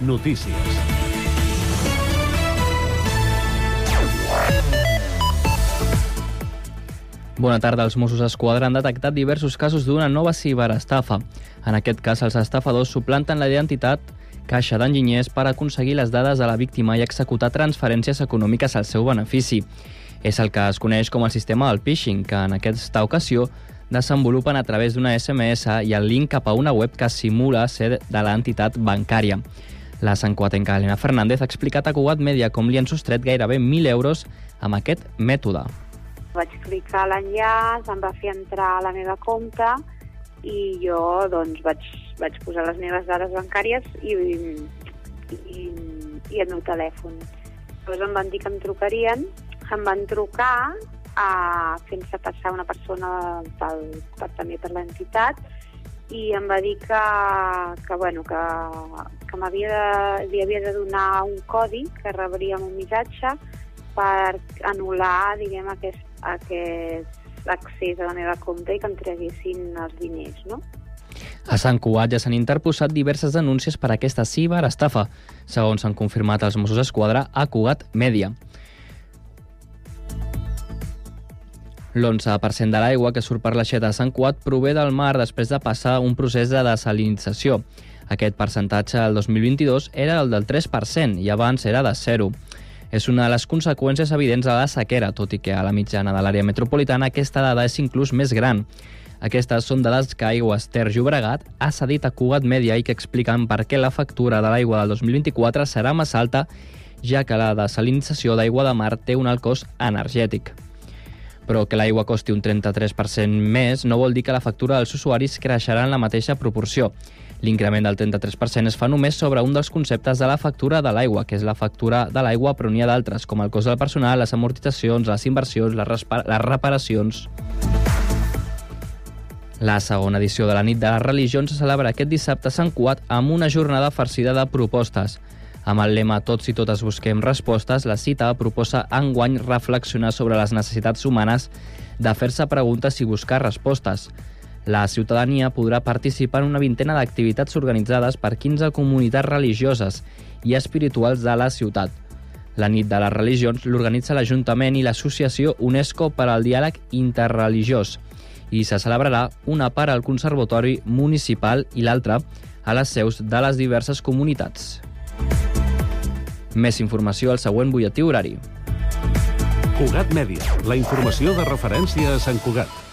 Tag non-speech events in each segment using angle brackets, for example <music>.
Notícies. Bona tarda. Els Mossos d'Esquadra han detectat diversos casos d'una nova ciberestafa. En aquest cas, els estafadors suplanten la identitat caixa d'enginyers per aconseguir les dades de la víctima i executar transferències econòmiques al seu benefici. És el que es coneix com el sistema del phishing, que en aquesta ocasió desenvolupen a través d'una SMS i el link cap a una web que simula ser de l'entitat bancària. La sancoatenca Elena Fernández ha explicat a Cugat Media com li han sostret gairebé 1.000 euros amb aquest mètode. Vaig clicar l'enllaç, em va fer entrar a la meva compte i jo doncs, vaig, vaig posar les meves dades bancàries i, i, i el meu telèfon. Llavors em van dir que em trucarien, em van trucar a, fent-se passar una persona pel, per, també per l'entitat i em va dir que, que, bueno, que, que m'havia de, li havia de donar un codi que rebria un missatge per anul·lar diguem, aquest, aquest accés a la meva compte i que em treguessin els diners, no? A Sant Cugat ja s'han interposat diverses denúncies per aquesta ciberestafa, segons han confirmat els Mossos d'Esquadra a Cugat Mèdia. L'11% de l'aigua que surt per l'aixeta de Sant Cugat prové del mar després de passar un procés de desalinització. Aquest percentatge el 2022 era el del 3% i abans era de 0. És una de les conseqüències evidents de la sequera, tot i que a la mitjana de l'àrea metropolitana aquesta dada és inclús més gran. Aquestes són dades que Aigües Ter Llobregat ha cedit a Cugat Media i que expliquen per què la factura de l'aigua del 2024 serà més alta, ja que la desalinització d'aigua de mar té un alt cost energètic. Però que l'aigua costi un 33% més no vol dir que la factura dels usuaris creixerà en la mateixa proporció. L'increment del 33% es fa només sobre un dels conceptes de la factura de l'aigua, que és la factura de l'aigua, però n'hi ha d'altres, com el cost del personal, les amortitzacions, les inversions, les, les reparacions... La segona edició de la nit de les religions se celebra aquest dissabte a Sant Cuat amb una jornada farcida de propostes. Amb el lema Tots i totes busquem respostes, la cita proposa enguany reflexionar sobre les necessitats humanes de fer-se preguntes i buscar respostes. La ciutadania podrà participar en una vintena d'activitats organitzades per 15 comunitats religioses i espirituals de la ciutat. La nit de les religions l'organitza l'Ajuntament i l'Associació UNESCO per al Diàleg Interreligiós i se celebrarà una part al Conservatori Municipal i l'altra a les seus de les diverses comunitats. Més informació al següent butlletí horari. Cugat Mèdia, la informació de referència a Sant Cugat.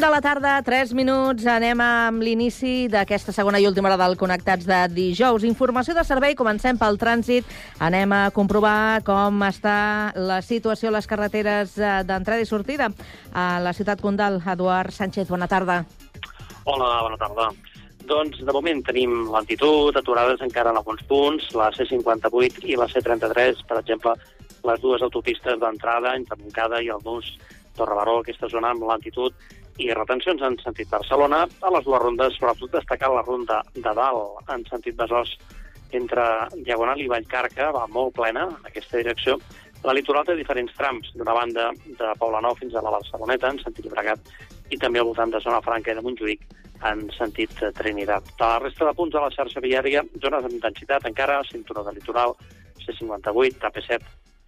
De la tarda, 3 minuts. Anem amb l'inici d'aquesta segona i última hora del Connectats de dijous. Informació de servei, comencem pel trànsit. Anem a comprovar com està la situació a les carreteres eh, d'entrada i sortida a la ciutat Condal. Eduard Sánchez, bona tarda. Hola, bona tarda. Doncs, de moment, tenim lentitud, aturades encara en alguns punts, la C58 i la C33, per exemple, les dues autopistes d'entrada, entre i el Nus, Torrebaró, aquesta zona amb lentitud i retencions en sentit Barcelona. A les dues rondes, sobretot destacar la ronda de dalt en sentit Besòs entre Diagonal i Vallcarca, va molt plena en aquesta direcció. La litoral té diferents trams, d'una banda de Nou fins a la Barceloneta, en sentit Bregat, i també al voltant de Zona Franca i de Montjuïc, en sentit Trinitat. De la resta de punts de la xarxa viària, zones amb intensitat encara, cinturó de litoral, C58, AP7,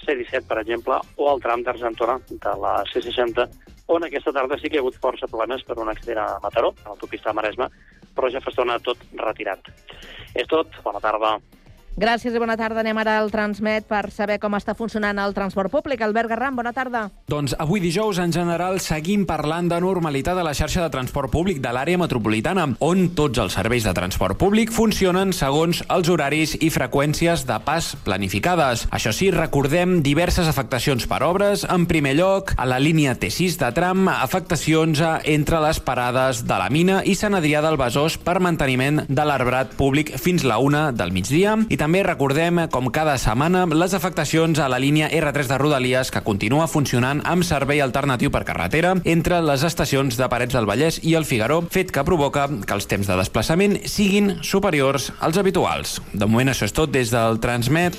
C17, per exemple, o el tram d'Argentona de la C60, on aquesta tarda sí que hi ha hagut força problemes per un accident a Mataró, a l'autopista Maresme, però ja fa estona tot retirat. És tot, bona tarda. Gràcies i bona tarda. Anem ara al Transmet per saber com està funcionant el transport públic. Albert Garram, bona tarda. Doncs avui dijous, en general, seguim parlant de normalitat a la xarxa de transport públic de l'àrea metropolitana, on tots els serveis de transport públic funcionen segons els horaris i freqüències de pas planificades. Això sí, recordem diverses afectacions per obres. En primer lloc, a la línia T6 de tram, afectacions entre les parades de la mina i Sant Adrià del Besòs per manteniment de l'arbrat públic fins la una del migdia i també recordem, com cada setmana, les afectacions a la línia R3 de Rodalies que continua funcionant amb servei alternatiu per carretera entre les estacions de Parets del Vallès i el Figaró, fet que provoca que els temps de desplaçament siguin superiors als habituals. De moment això és tot des del Transmet.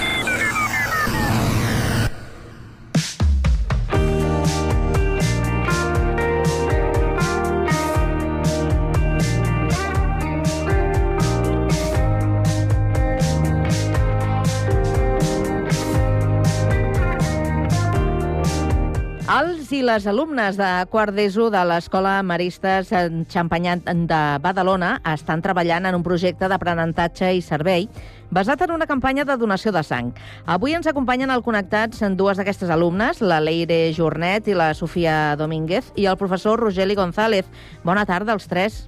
Les alumnes de quart d'ESO de l'Escola Maristes en Xampanyat de Badalona estan treballant en un projecte d'aprenentatge i servei basat en una campanya de donació de sang. Avui ens acompanyen al Connectats en dues d'aquestes alumnes, la Leire Jornet i la Sofia Domínguez, i el professor Rogeli González. Bona tarda als tres.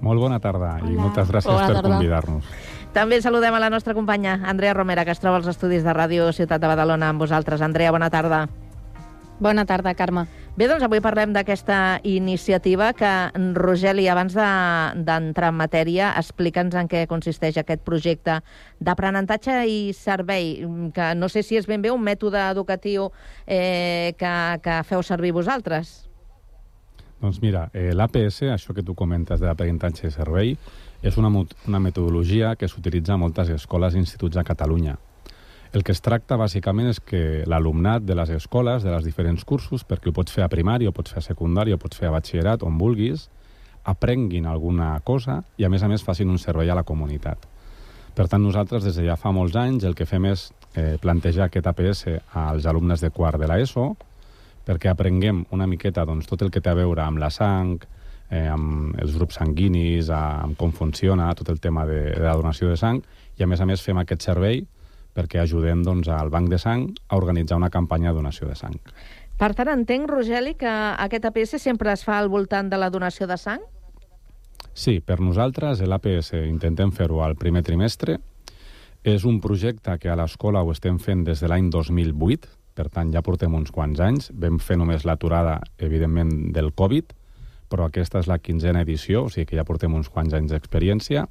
Molt bona tarda i Hola. moltes gràcies Bona per convidar-nos. També saludem a la nostra companya, Andrea Romera, que es troba als estudis de Ràdio Ciutat de Badalona amb vosaltres. Andrea, bona tarda. Bona tarda, Carme. Bé, doncs avui parlem d'aquesta iniciativa que, Rogeli, abans de- d'entrar en matèria, explica'ns en què consisteix aquest projecte d'aprenentatge i servei, que no sé si és ben bé un mètode educatiu eh, que, que feu servir vosaltres. Doncs mira, eh, l'APS, això que tu comentes de l'aprenentatge i servei, és una, una metodologia que s'utilitza a moltes escoles i instituts a Catalunya. El que es tracta, bàsicament, és que l'alumnat de les escoles, de les diferents cursos, perquè ho pots fer a primari, ho pots fer a secundari, ho pots fer a batxillerat, on vulguis, aprenguin alguna cosa i, a més a més, facin un servei a la comunitat. Per tant, nosaltres, des de ja fa molts anys, el que fem és eh, plantejar aquest APS als alumnes de quart de l'ESO, perquè aprenguem una miqueta doncs, tot el que té a veure amb la sang, eh, amb els grups sanguinis, amb com funciona tot el tema de, de la donació de sang, i a més a més fem aquest servei perquè ajudem doncs, al Banc de Sang a organitzar una campanya de donació de sang. Per tant, entenc, Rogeli, que aquest APS sempre es fa al voltant de la donació de sang? Sí, per nosaltres l'APS intentem fer-ho al primer trimestre. És un projecte que a l'escola ho estem fent des de l'any 2008, per tant ja portem uns quants anys. Vam fer només l'aturada, evidentment, del Covid, però aquesta és la quinzena edició, o sigui que ja portem uns quants anys d'experiència,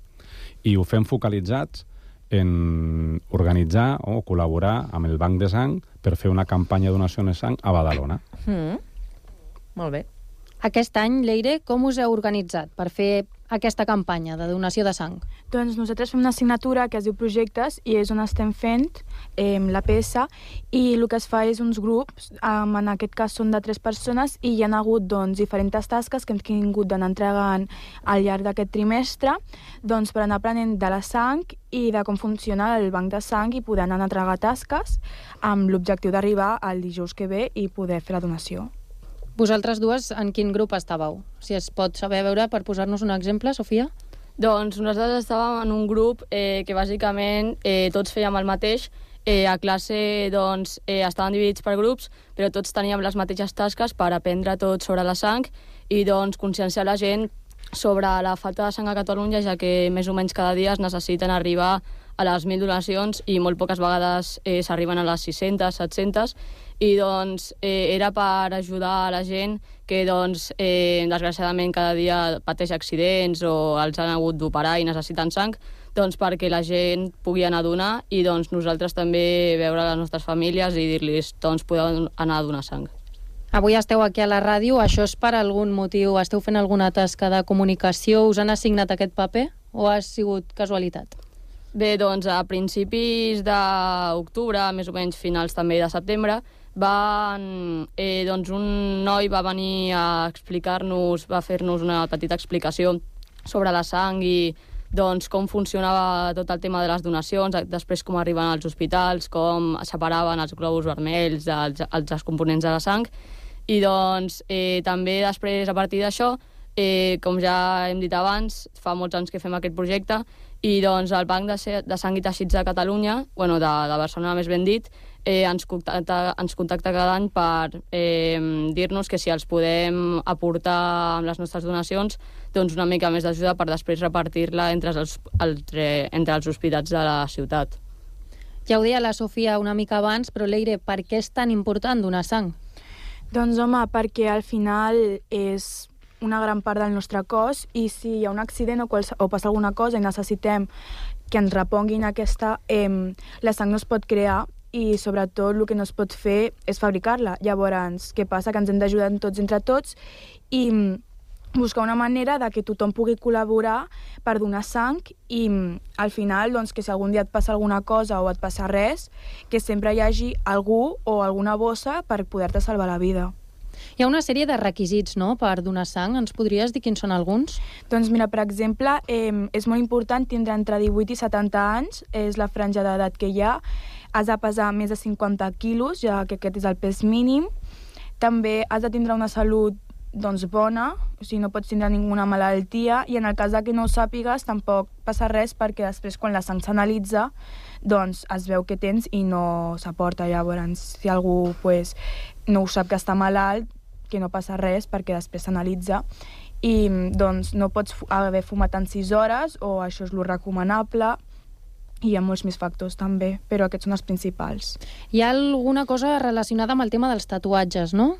i ho fem focalitzats en organitzar o col·laborar amb el Banc de Sang per fer una campanya de donació de sang a Badalona. Mm. Molt bé. Aquest any, Leire, com us heu organitzat per fer aquesta campanya de donació de sang? Doncs nosaltres fem una assignatura que es diu Projectes i és on estem fent eh, la peça i el que es fa és uns grups, um, en aquest cas són de tres persones i hi ha hagut doncs, diferents tasques que hem tingut d'anar entregant al llarg d'aquest trimestre doncs, per anar aprenent de la sang i de com funciona el banc de sang i poder anar a entregar tasques amb l'objectiu d'arribar al dijous que ve i poder fer la donació. Vosaltres dues, en quin grup estàveu? Si es pot saber veure per posar-nos un exemple, Sofia? Doncs nosaltres estàvem en un grup eh, que bàsicament eh, tots fèiem el mateix. Eh, a classe doncs, eh, estaven dividits per grups, però tots teníem les mateixes tasques per aprendre tot sobre la sang i doncs, conscienciar la gent sobre la falta de sang a Catalunya, ja que més o menys cada dia es necessiten arribar a les 1.000 donacions i molt poques vegades eh, s'arriben a les 600, 700 i doncs eh, era per ajudar a la gent que doncs, eh, desgraciadament cada dia pateix accidents o els han hagut d'operar i necessiten sang, doncs perquè la gent pugui anar a donar i doncs nosaltres també veure les nostres famílies i dir-los doncs podeu anar a donar sang. Avui esteu aquí a la ràdio, això és per algun motiu? Esteu fent alguna tasca de comunicació? Us han assignat aquest paper o ha sigut casualitat? Bé, doncs a principis d'octubre, més o menys finals també de setembre, van, eh, doncs un noi va venir a explicar-nos, va fer-nos una petita explicació sobre la sang i doncs, com funcionava tot el tema de les donacions, després com arriben als hospitals, com separaven els globus vermells dels, els, els components de la sang, i doncs eh, també després, a partir d'això, eh, com ja hem dit abans, fa molts anys que fem aquest projecte, i doncs el Banc de, de Sang i Teixits de Catalunya, bueno, de, de Barcelona més ben dit, eh, ens, contacta, ens contacta cada any per eh, dir-nos que si els podem aportar amb les nostres donacions doncs una mica més d'ajuda per després repartir-la entre, els, entre, entre els hospitals de la ciutat. Ja ho deia la Sofia una mica abans, però Leire, per què és tan important donar sang? Doncs home, perquè al final és una gran part del nostre cos i si hi ha un accident o, o passa alguna cosa i necessitem que ens reponguin aquesta, eh, la sang no es pot crear i sobretot el que no es pot fer és fabricar-la. Llavors, què passa? Que ens hem d'ajudar tots entre tots i mm, buscar una manera de que tothom pugui col·laborar per donar sang i mm, al final doncs, que si algun dia et passa alguna cosa o et passa res, que sempre hi hagi algú o alguna bossa per poder-te salvar la vida. Hi ha una sèrie de requisits, no?, per donar sang. Ens podries dir quins són alguns? Doncs mira, per exemple, eh, és molt important tindre entre 18 i 70 anys, és la franja d'edat que hi ha, has de pesar més de 50 quilos, ja que aquest és el pes mínim. També has de tindre una salut doncs, bona, o sigui, no pots tindre ninguna malaltia, i en el cas de que no ho sàpigues tampoc passa res perquè després quan la sang s'analitza doncs es veu que tens i no s'aporta. Llavors, si algú pues, no ho sap que està malalt, que no passa res perquè després s'analitza i doncs no pots haver fumat en 6 hores o això és lo recomanable i hi ha molts més factors també, però aquests són els principals. Hi ha alguna cosa relacionada amb el tema dels tatuatges, no?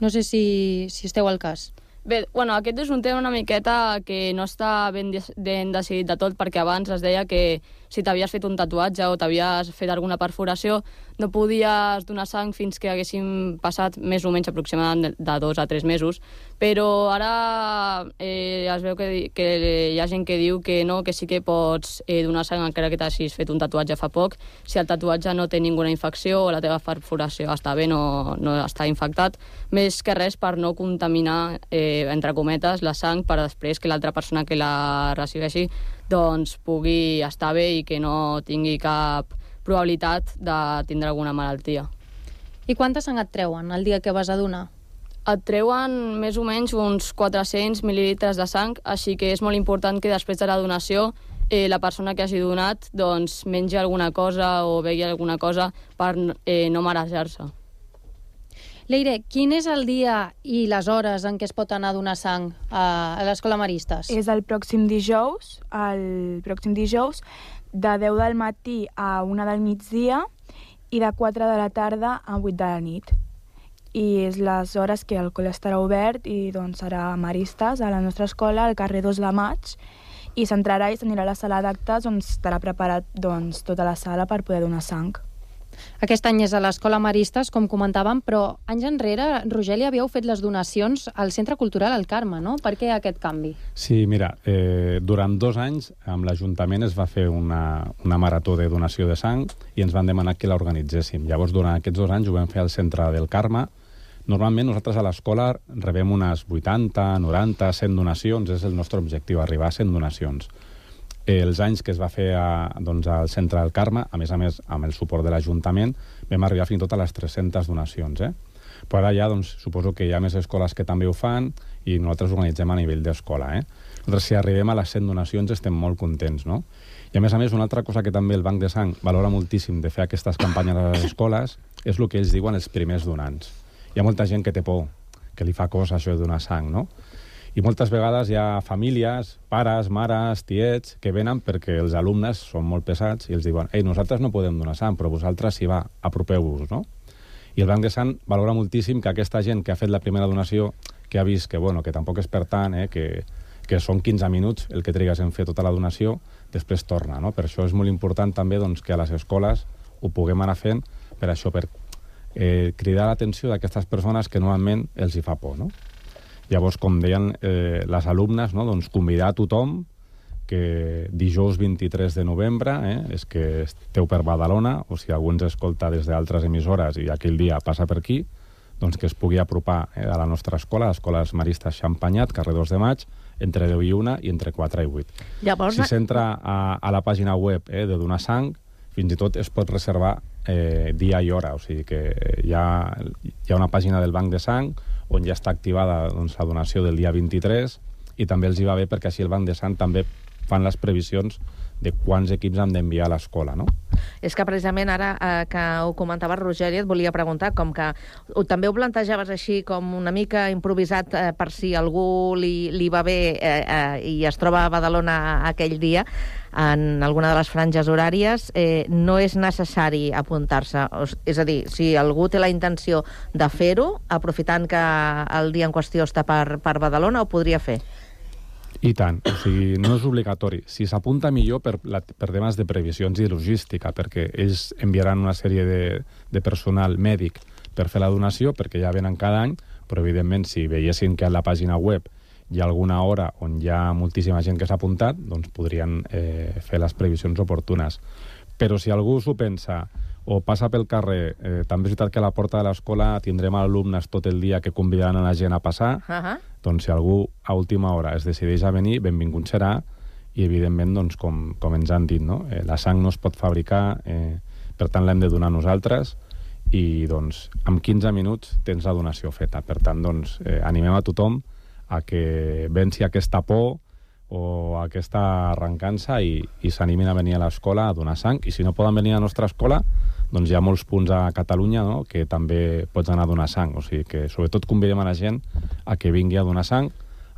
No sé si, si esteu al cas. Bé, bueno, aquest és un tema una miqueta que no està ben, ben decidit de tot, perquè abans es deia que si t'havies fet un tatuatge o t'havies fet alguna perforació, no podies donar sang fins que haguessin passat més o menys aproximadament de- dos a tres mesos. Però ara eh, es veu que, que hi ha gent que diu que no, que sí que pots eh, donar sang encara que t'hagis fet un tatuatge fa poc, si el tatuatge no té ninguna infecció o la teva perforació està bé, no, no està infectat, més que res per no contaminar, eh, entre cometes, la sang per després que l'altra persona que la recibeixi doncs pugui estar bé i que no tingui cap probabilitat de tindre alguna malaltia. I quanta sang et treuen el dia que vas a donar? Et treuen més o menys uns 400 mil·lilitres de sang, així que és molt important que després de la donació eh, la persona que hagi donat doncs, mengi alguna cosa o begui alguna cosa per eh, no marejar-se. Leire, quin és el dia i les hores en què es pot anar a donar sang a, a l'Escola Maristes? És el pròxim dijous, el pròxim dijous, de 10 del matí a 1 del migdia i de 4 de la tarda a 8 de la nit. I és les hores que el col·le estarà obert i doncs serà a Maristes, a la nostra escola, al carrer 2 de maig, i s'entrarà i s'anirà a la sala d'actes on estarà preparat doncs, tota la sala per poder donar sang. Aquest any és a l'Escola Maristes, com comentàvem, però anys enrere, Rogeli, havíeu fet les donacions al Centre Cultural El Carme, no? Per què aquest canvi? Sí, mira, eh, durant dos anys amb l'Ajuntament es va fer una, una marató de donació de sang i ens van demanar que l'organitzéssim. Llavors, durant aquests dos anys ho vam fer al Centre del Carme. Normalment nosaltres a l'escola rebem unes 80, 90, 100 donacions, és el nostre objectiu, arribar a 100 donacions. Eh, els anys que es va fer a, doncs, al Centre del Carme, a més a més amb el suport de l'Ajuntament, vam arribar fins i tot a les 300 donacions. Eh? Però ara ja doncs, suposo que hi ha més escoles que també ho fan i nosaltres organitzem a nivell d'escola. Eh? Nosaltres, si arribem a les 100 donacions, estem molt contents, no? I a més a més, una altra cosa que també el Banc de Sang valora moltíssim de fer aquestes campanyes a les escoles és el que ells diuen els primers donants. Hi ha molta gent que té por, que li fa cosa això de donar sang, no? I moltes vegades hi ha famílies, pares, mares, tiets, que venen perquè els alumnes són molt pesats i els diuen «Ei, nosaltres no podem donar sang, però vosaltres sí va, apropeu-vos», no? I el Banc de Sang valora moltíssim que aquesta gent que ha fet la primera donació, que ha vist que, bueno, que tampoc és per tant, eh, que, que són 15 minuts el que trigues en fer tota la donació, després torna, no? Per això és molt important també doncs, que a les escoles ho puguem anar fent per això, per eh, cridar l'atenció d'aquestes persones que normalment els hi fa por, no? Llavors, com deien eh, les alumnes, no? doncs convidar a tothom que dijous 23 de novembre, eh, és que esteu per Badalona, o si algú ens escolta des d'altres emissores i aquell dia passa per aquí, doncs que es pugui apropar eh, a la nostra escola, l'Escola Maristes Xampanyat, carrer 2 de maig, entre 10 i 1 i entre 4 i 8. Llavors, Si s'entra a, a la pàgina web eh, de Donar Sang, fins i tot es pot reservar eh, dia i hora, o sigui que hi ha, hi ha una pàgina del Banc de Sang on ja està activada doncs, la donació del dia 23 i també els hi va bé perquè així el Banc de Sang també fan les previsions de quants equips han d'enviar a l'escola, no? És que precisament ara eh, que ho comentava Rogeri et volia preguntar, com que ho, també ho plantejaves així com una mica improvisat eh, per si algú li, li va bé eh, eh, i es troba a Badalona aquell dia, en alguna de les franges horàries, eh, no és necessari apuntar-se. És a dir, si algú té la intenció de fer-ho, aprofitant que el dia en qüestió està per, per Badalona, ho podria fer. I tant, o sigui, no és obligatori. Si s'apunta millor per, la, per temes de previsions i logística, perquè ells enviaran una sèrie de, de personal mèdic per fer la donació, perquè ja venen cada any, però evidentment si veiessin que a la pàgina web hi ha alguna hora on hi ha moltíssima gent que s'ha apuntat, doncs podrien eh, fer les previsions oportunes. Però si algú s'ho pensa o passa pel carrer, eh, també és veritat que a la porta de l'escola tindrem alumnes tot el dia que convidaran a la gent a passar, Uh -huh. doncs si algú a última hora es decideix a venir, benvingut serà, i evidentment, doncs, com, com ens han dit, no? eh, la sang no es pot fabricar, eh, per tant l'hem de donar nosaltres, i doncs en 15 minuts tens la donació feta. Per tant, doncs, eh, animem a tothom a que venci aquesta por o aquesta arrencança i, i s'animin a venir a l'escola a donar sang. I si no poden venir a la nostra escola, doncs hi ha molts punts a Catalunya no? que també pots anar a donar sang. O sigui que sobretot convidem a la gent a que vingui a donar sang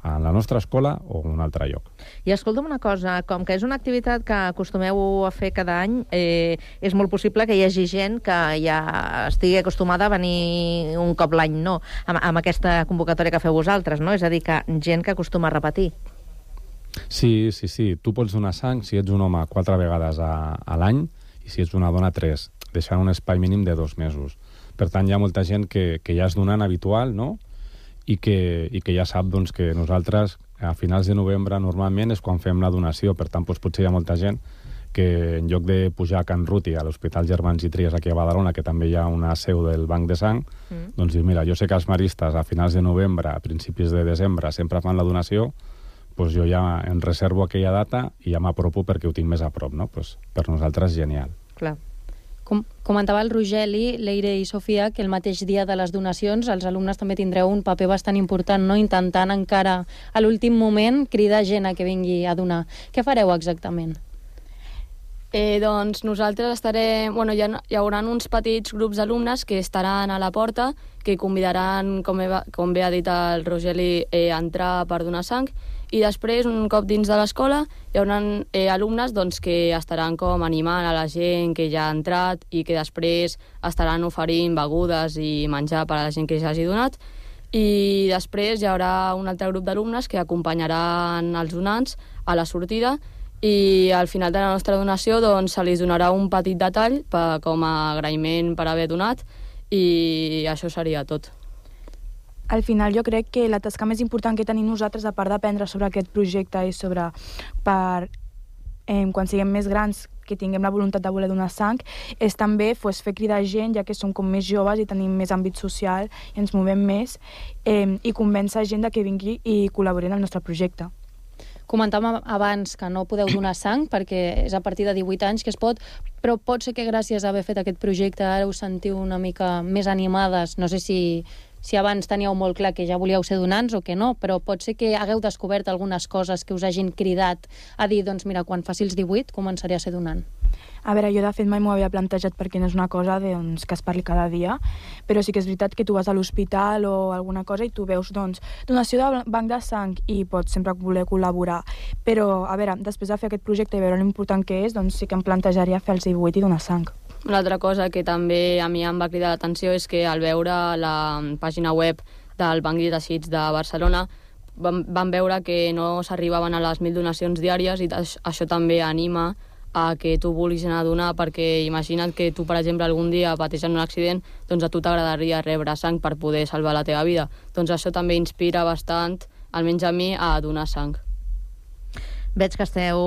a la nostra escola o a un altre lloc. I escolta'm una cosa, com que és una activitat que acostumeu a fer cada any, eh, és molt possible que hi hagi gent que ja estigui acostumada a venir un cop l'any, no? Amb, amb aquesta convocatòria que feu vosaltres, no? És a dir, que gent que acostuma a repetir. Sí, sí, sí. Tu pots donar sang si ets un home quatre vegades a, a l'any i si ets una dona tres, deixant un espai mínim de dos mesos. Per tant, hi ha molta gent que, que ja és donant habitual, no?, i que, i que ja sap doncs, que nosaltres a finals de novembre normalment és quan fem la donació, per tant doncs, potser hi ha molta gent que en lloc de pujar a Can Ruti, a l'Hospital Germans i Tries aquí a Badalona, que també hi ha una seu del Banc de Sang, Mm. doncs dius, mira, jo sé que els maristes a finals de novembre, a principis de desembre, sempre fan la donació, doncs jo ja em reservo aquella data i ja m'apropo perquè ho tinc més a prop, no? Pues per nosaltres, genial. Clar. Com comentava el Rogeli, Leire i Sofia, que el mateix dia de les donacions els alumnes també tindreu un paper bastant important, no? intentant encara a l'últim moment cridar gent a que vingui a donar. Què fareu exactament? Eh, doncs nosaltres estarem... Bueno, hi, ha, hi haurà uns petits grups d'alumnes que estaran a la porta, que convidaran, com, he, com bé ha dit el Rogeli, eh, a entrar per donar sang, i després, un cop dins de l'escola, hi haurà eh, alumnes doncs, que estaran com animant a la gent que ja ha entrat i que després estaran oferint begudes i menjar per a la gent que ja hagi donat, i després hi haurà un altre grup d'alumnes que acompanyaran els donants a la sortida i al final de la nostra donació doncs, se li donarà un petit detall per, com a agraïment per haver donat i això seria tot. Al final jo crec que la tasca més important que tenim nosaltres, a part d'aprendre sobre aquest projecte i sobre per eh, quan siguem més grans que tinguem la voluntat de voler donar sang, és també pues, fer cridar gent, ja que som com més joves i tenim més àmbit social i ens movem més, eh, i convèncer gent de que vingui i col·labori en el nostre projecte. Comentàvem abans que no podeu donar sang perquè és a partir de 18 anys que es pot, però pot ser que gràcies a haver fet aquest projecte ara us sentiu una mica més animades. No sé si, si abans teníeu molt clar que ja volíeu ser donants o que no, però pot ser que hagueu descobert algunes coses que us hagin cridat a dir, doncs mira, quan faci els 18 començaré a ser donant. A veure, jo de fet mai m'ho havia plantejat perquè no és una cosa doncs, que es parli cada dia, però sí que és veritat que tu vas a l'hospital o alguna cosa i tu veus doncs, donació de banc de sang i pots sempre voler col·laborar. Però, a veure, després de fer aquest projecte i veure l'important que és, doncs sí que em plantejaria fer els 18 i donar sang. Una altra cosa que també a mi em va cridar l'atenció és que al veure la pàgina web del Banc de Teixits de Barcelona vam, vam veure que no s'arribaven a les 1.000 donacions diàries i aix- això també anima a que tu vulguis anar a donar perquè imagina't que tu, per exemple, algun dia pateixen un accident, doncs a tu t'agradaria rebre sang per poder salvar la teva vida. Doncs això també inspira bastant, almenys a mi, a donar sang. Veig que esteu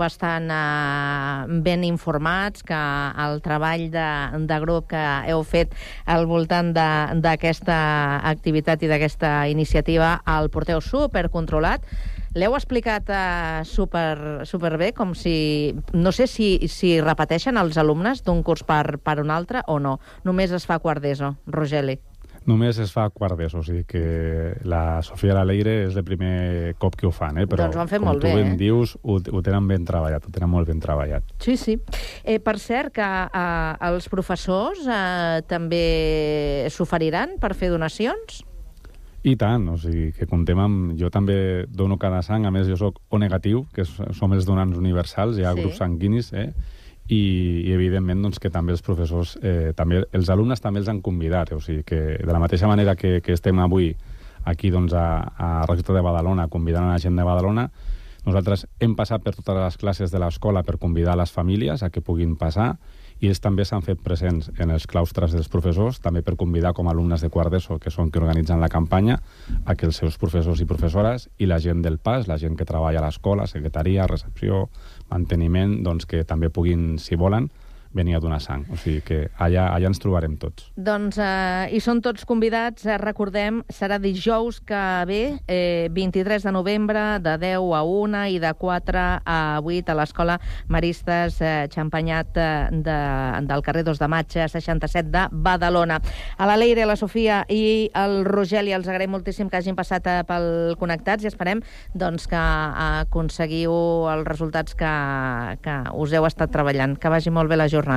bastant eh, ben informats, que el treball de, de grup que heu fet al voltant d'aquesta activitat i d'aquesta iniciativa el porteu supercontrolat. L'heu explicat uh, super, super bé, com si... No sé si, si repeteixen els alumnes d'un curs per, per un altre o no. Només es fa quart d'ESO, Rogeli. Només es fa quart d'ESO, o sigui que la Sofia i la Leire és el primer cop que ho fan, eh? però Doncs ho han fet com molt tu bé, ben eh? dius, ho, ho tenen ben treballat, ho tenen molt ben treballat. Sí, sí. Eh, per cert, que eh, els professors eh, també s'oferiran per fer donacions? I tant, o sigui, que comptem amb... Jo també dono cada sang, a més jo sóc O negatiu, que som els donants universals, hi ha sí. grups sanguinis, eh? I, i evidentment doncs, que també els professors, eh, també, els alumnes també els han convidat, o sigui que de la mateixa manera que, que estem avui aquí doncs, a, a Rector de Badalona convidant a la gent de Badalona, nosaltres hem passat per totes les classes de l'escola per convidar les famílies a que puguin passar i ells també s'han fet presents en els claustres dels professors, també per convidar com a alumnes de quart d'ESO, que són que organitzen la campanya, a que els seus professors i professores i la gent del PAS, la gent que treballa a l'escola, secretaria, recepció, manteniment, doncs que també puguin, si volen, venir a donar sang. O sigui que allà, allà ens trobarem tots. Doncs eh, hi són tots convidats, eh, recordem, serà dijous que ve, eh, 23 de novembre, de 10 a 1 i de 4 a 8 a l'Escola Maristes eh, Xampanyat eh, de, del carrer 2 de Maig, 67 de Badalona. A la Leire, la Sofia i el Rogeli els agraïm moltíssim que hagin passat eh, pel Connectats i esperem doncs, que aconseguiu els resultats que, que us heu estat treballant. Que vagi molt bé la jornada.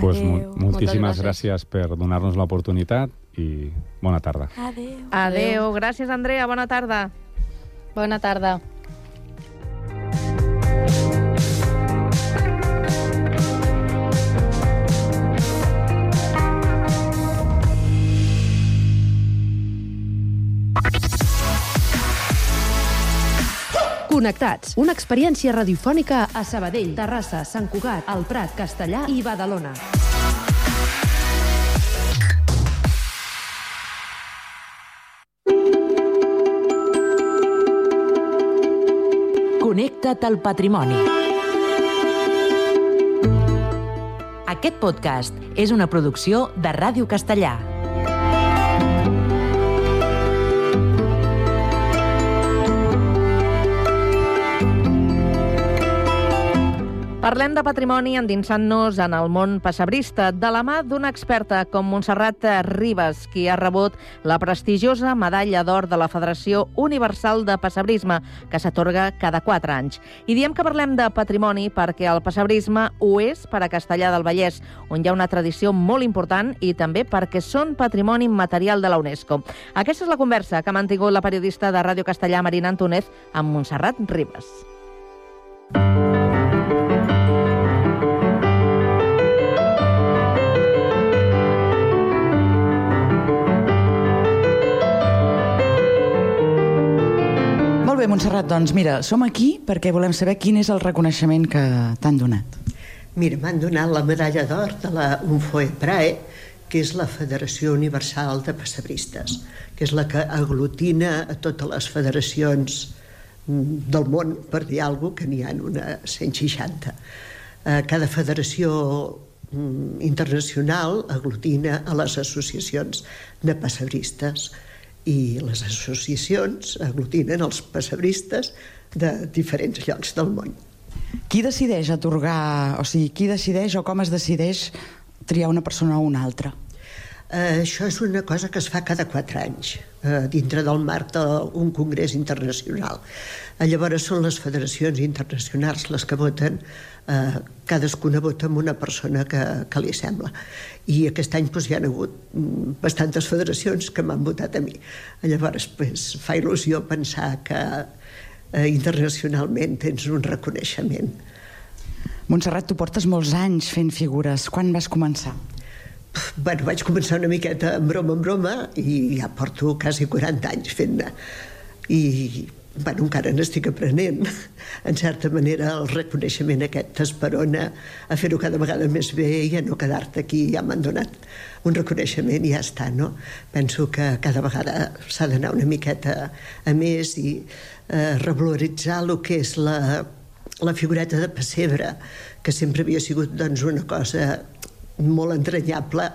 Pues, Adéu. mol- moltíssimes Moltes gràcies per donar-nos l'oportunitat i bona tarda. Adéu. Adéu. Gràcies, Andrea. Bona tarda. Bona tarda. Connectats, una experiència radiofònica a Sabadell, Terrassa, Sant Cugat, El Prat, Castellà i Badalona. Connecta't al patrimoni. Aquest podcast és una producció de Ràdio Castellà. Parlem de patrimoni endinsant-nos en el món passebrista de la mà d'una experta com Montserrat Ribas, qui ha rebut la prestigiosa medalla d'or de la Federació Universal de Passebrisme, que s'atorga cada 4 anys. I diem que parlem de patrimoni perquè el passebrisme ho és per a Castellà del Vallès, on hi ha una tradició molt important i també perquè són patrimoni immaterial de la UNESCO. Aquesta és la conversa que ha mantingut la periodista de Ràdio Castellà, Marina Antúnez, amb Montserrat Ribas. Molt Montserrat, doncs mira, som aquí perquè volem saber quin és el reconeixement que t'han donat. Mira, m'han donat la medalla d'or de la Unfoe Prae, que és la Federació Universal de Passebristes, que és la que aglutina a totes les federacions mm, del món, per dir alguna cosa, que n'hi ha una 160. Eh, Cada federació mm, internacional aglutina a les associacions de passebristes i les associacions aglutinen els passebristes de diferents llocs del món. Qui decideix atorgar, o sigui, qui decideix o com es decideix triar una persona o una altra? Eh, això és una cosa que es fa cada quatre anys, eh, dintre del marc d'un congrés internacional. Eh, llavors són les federacions internacionals les que voten, eh, cadascuna vota amb una persona que, que li sembla. I aquest any doncs, hi ha hagut mm, bastantes federacions que m'han votat a mi. Llavors pues, fa il·lusió pensar que eh, internacionalment tens un reconeixement. Montserrat, tu portes molts anys fent figures. Quan vas començar? Bueno, vaig començar una miqueta en broma en broma i ja porto quasi 40 anys fent-ne. I, bueno, encara n'estic aprenent. <laughs> En certa manera, el reconeixement aquest t'esperona a fer-ho cada vegada més bé i a no quedar-te aquí. Ja m'han donat un reconeixement i ja està, no? Penso que cada vegada s'ha d'anar una miqueta a més i eh, revaloritzar el que és la, la figureta de pessebre, que sempre havia sigut doncs, una cosa molt entranyable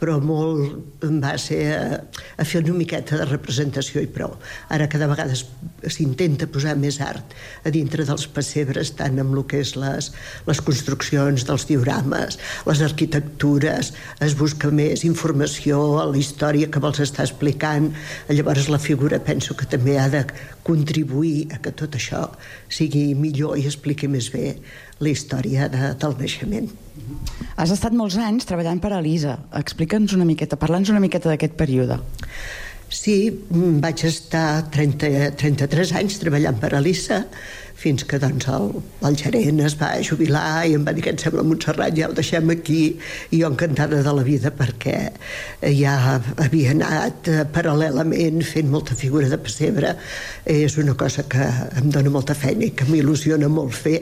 però molt en base a, a fer una miqueta de representació i prou. Ara cada vegada s'intenta posar més art a dintre dels pessebres, tant amb el que és les, les construccions dels diorames, les arquitectures, es busca més informació a la història que vols estar explicant, llavors la figura penso que també ha de contribuir a que tot això sigui millor i expliqui més bé la història de, del naixement. Has estat molts anys treballant per a l'ISA. Explica'ns una miqueta, parla'ns una miqueta d'aquest període. Sí, mm, vaig estar 30, 33 anys treballant per a l'ISA fins que doncs, el, el gerent es va jubilar i em va dir que em sembla Montserrat, ja ho deixem aquí. I jo encantada de la vida perquè ja havia anat eh, paral·lelament fent molta figura de pessebre. És una cosa que em dona molta feina i que m'il·lusiona molt fer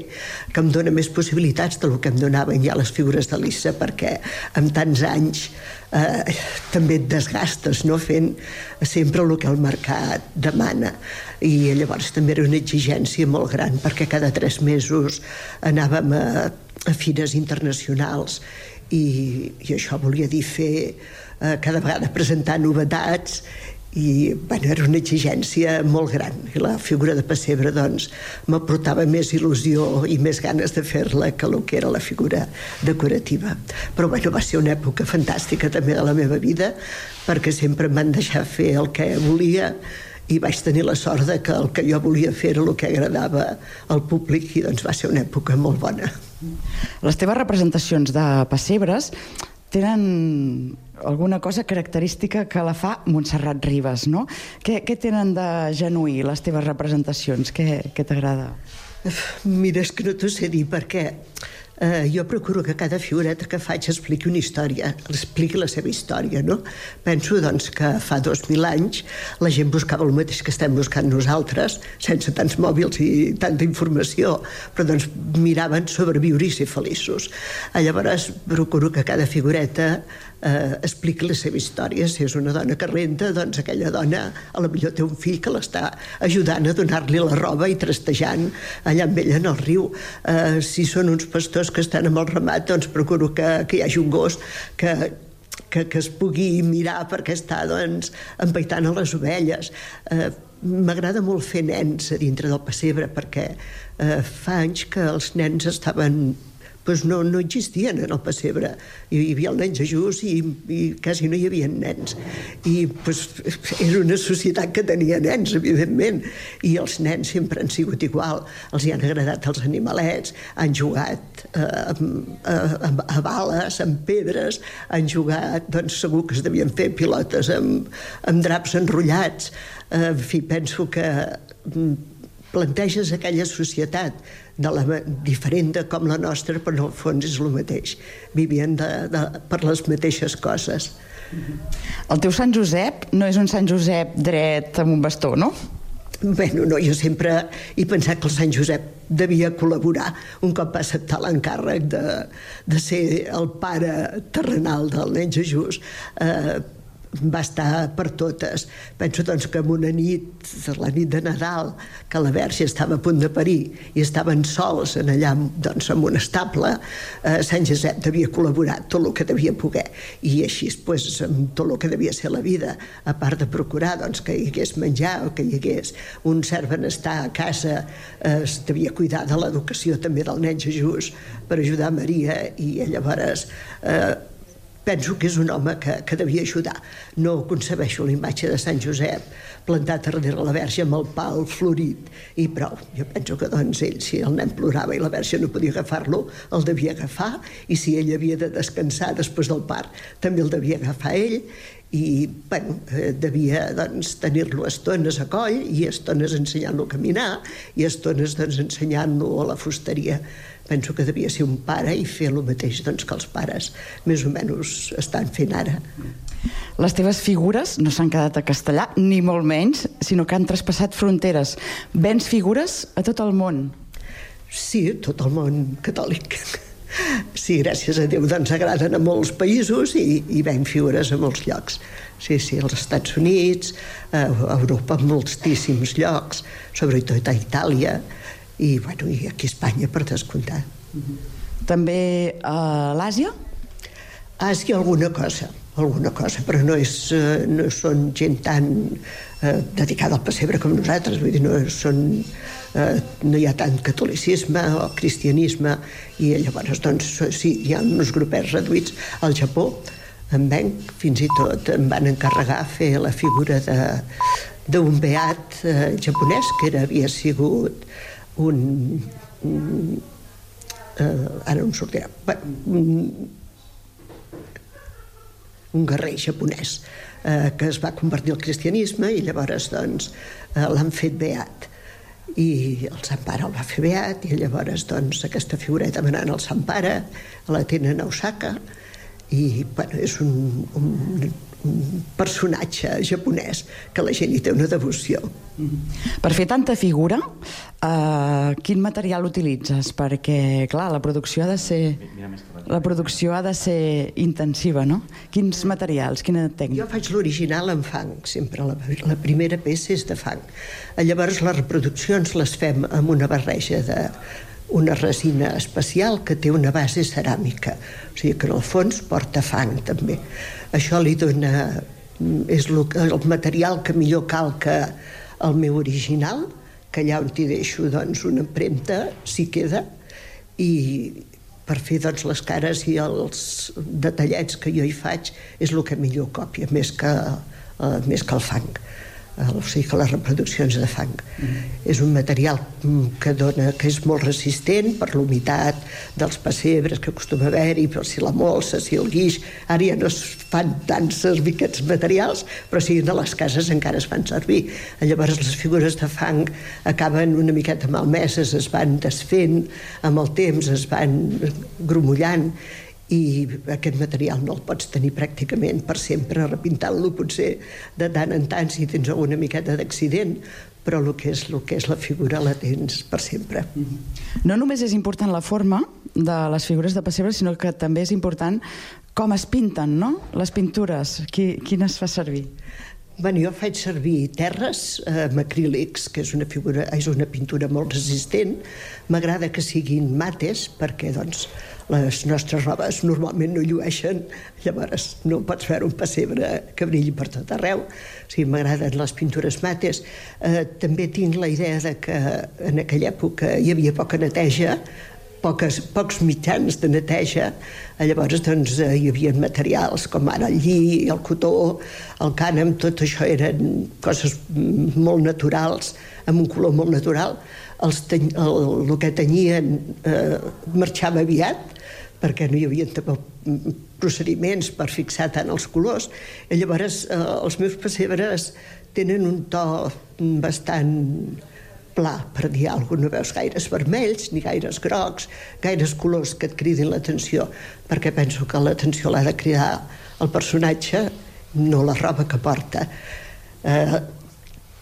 que em dona més possibilitats del que em donaven ja les figures de l'ISA perquè amb tants anys eh, també et desgastes no? fent sempre el que el mercat demana i llavors també era una exigència molt gran perquè cada tres mesos anàvem a, a fires internacionals i, i això volia dir fer eh, cada vegada presentar novetats i bueno, era una exigència molt gran i la figura de pessebre doncs m'aportava més il·lusió i més ganes de fer-la que el que era la figura decorativa però bueno, va ser una època fantàstica també de la meva vida perquè sempre em van deixar fer el que volia i vaig tenir la sort de que el que jo volia fer era el que agradava al públic i doncs va ser una època molt bona. Les teves representacions de pessebres tenen alguna cosa característica que la fa Montserrat Ribes, no? Què, què tenen de genuí les teves representacions? Què, què t'agrada? Mira, és que no t'ho sé dir perquè eh, jo procuro que cada figureta que faig expliqui una història, expliqui la seva història, no? Penso, doncs, que fa dos mil anys la gent buscava el mateix que estem buscant nosaltres, sense tants mòbils i tanta informació, però doncs miraven sobreviure i ser feliços. Llavors procuro que cada figureta eh, expliqui la seva història. Si és una dona que renta, doncs aquella dona a la millor té un fill que l'està ajudant a donar-li la roba i trastejant allà amb ella en el riu. Eh, si són uns pastors que estan amb el ramat, doncs procuro que, que hi hagi un gos que, que, que es pugui mirar perquè està doncs, empaitant a les ovelles. Eh, M'agrada molt fer nens a dintre del pessebre perquè eh, fa anys que els nens estaven doncs no, no existien en el pessebre. Hi havia el nen Jesús i, i quasi no hi havia nens. I doncs, era una societat que tenia nens, evidentment, i els nens sempre han sigut igual. Els hi han agradat els animalets, han jugat eh, amb, eh, amb, a bales, amb pedres, han jugat, doncs segur que es devien fer pilotes amb, amb draps enrotllats. Eh, en fi, penso que mm, planteges aquella societat de la, diferent de com la nostra, però en el fons és el mateix. Vivien de, de, per les mateixes coses. El teu Sant Josep no és un Sant Josep dret amb un bastó, no? Bueno, no, jo sempre he pensat que el Sant Josep devia col·laborar un cop va acceptar l'encàrrec de, de ser el pare terrenal del nen Jesús. Eh, va estar per totes. Penso doncs que en una nit, la nit de Nadal, que la Verge estava a punt de parir i estaven sols en allà doncs, en un estable, eh, Sant Josep devia col·laborar tot el que devia poder. I així, pues, amb tot el que devia ser la vida, a part de procurar doncs, que hi hagués menjar o que hi hagués un cert benestar a casa, eh, es devia cuidar de l'educació també del nen Jesús per ajudar Maria i llavors eh, penso que és un home que, que devia ajudar. No concebeixo la imatge de Sant Josep plantat darrere la Verge amb el pal florit i prou. Jo penso que doncs ell, si el nen plorava i la Verge no podia agafar-lo, el devia agafar i si ell havia de descansar després del part, també el devia agafar ell i bueno, eh, devia doncs, tenir-lo estones a coll i estones ensenyant-lo a caminar i estones doncs, ensenyant-lo a la fusteria penso que devia ser un pare i fer el mateix doncs, que els pares més o menys estan fent ara. Les teves figures no s'han quedat a castellà, ni molt menys, sinó que han traspassat fronteres. Vens figures a tot el món. Sí, tot el món catòlic. Sí, gràcies a Déu, doncs agraden a molts països i, i ven figures a molts llocs. Sí, sí, als Estats Units, a Europa, en moltíssims llocs, sobretot a Itàlia, i, bueno, i aquí a Espanya, per descomptar. També a l'Àsia? Àsia alguna cosa, alguna cosa, però no, és, eh, no són gent tan eh, dedicada al pessebre com nosaltres, vull dir, no, són, eh, no hi ha tant catolicisme o cristianisme, i llavors, doncs, sí, hi ha uns grupets reduïts. Al Japó, en venc, fins i tot em van encarregar fer la figura de d'un beat eh, japonès que era, havia sigut un, un eh, ara no em sortirà un, un guerrer japonès eh, que es va convertir al cristianisme i llavors doncs, eh, l'han fet beat i el Sant Pare el va fer beat i llavors doncs, aquesta figureta manant el Sant Pare la tenen a Osaka i bueno, és un, un, un personatge japonès que la gent hi té una devoció. Per fer tanta figura, eh, quin material utilitzes? Perquè, clar, la producció ha de ser... La producció ha de ser intensiva, no? Quins materials, quina tècnica? Jo faig l'original en fang, sempre. La, la primera peça és de fang. Llavors les reproduccions les fem amb una barreja de una resina especial que té una base ceràmica. O sigui que en el fons porta fang, també. Això li dona... És el, el material que millor calca el meu original, que allà on t'hi deixo doncs, una empremta, s'hi queda, i per fer doncs, les cares i els detallets que jo hi faig és el que millor còpia, més que, uh, més que el fang o sigui que les reproduccions de fang. Mm. És un material que, dona, que és molt resistent per l'humitat dels pessebres que acostuma a haver-hi, per si la molsa, si el guix... Ara ja no es fan tant servir aquests materials, però sí, a les cases encara es fan servir. Llavors les figures de fang acaben una miqueta malmeses, es van desfent amb el temps, es van grumollant i aquest material no el pots tenir pràcticament per sempre repintant-lo potser de tant en tant si tens alguna miqueta d'accident però el que, és, el que és la figura la tens per sempre. No només és important la forma de les figures de pessebre, sinó que també és important com es pinten, no? Les pintures, qui, quines fa servir? Bueno, jo faig servir terres eh, amb acrílics, que és una, figura, és una pintura molt resistent. M'agrada que siguin mates, perquè doncs, les nostres robes normalment no llueixen, llavors no pots veure un pessebre que brilli per tot arreu. O sigui, m'agraden les pintures mates. Eh, també tinc la idea de que en aquella època hi havia poca neteja, poques, pocs mitjans de neteja, llavors doncs, eh, hi havia materials com ara el lli, el cotó, el cànem, tot això eren coses molt naturals, amb un color molt natural. Els ten, el, el que tenyien eh, marxava aviat, perquè no hi havia tampoc procediments per fixar tant els colors. I llavors eh, els meus pessebres tenen un to bastant pla, per dir alguna cosa. No veus gaires vermells, ni gaires grocs, gaires colors que et cridin l'atenció, perquè penso que l'atenció l'ha de cridar el personatge, no la roba que porta. Eh,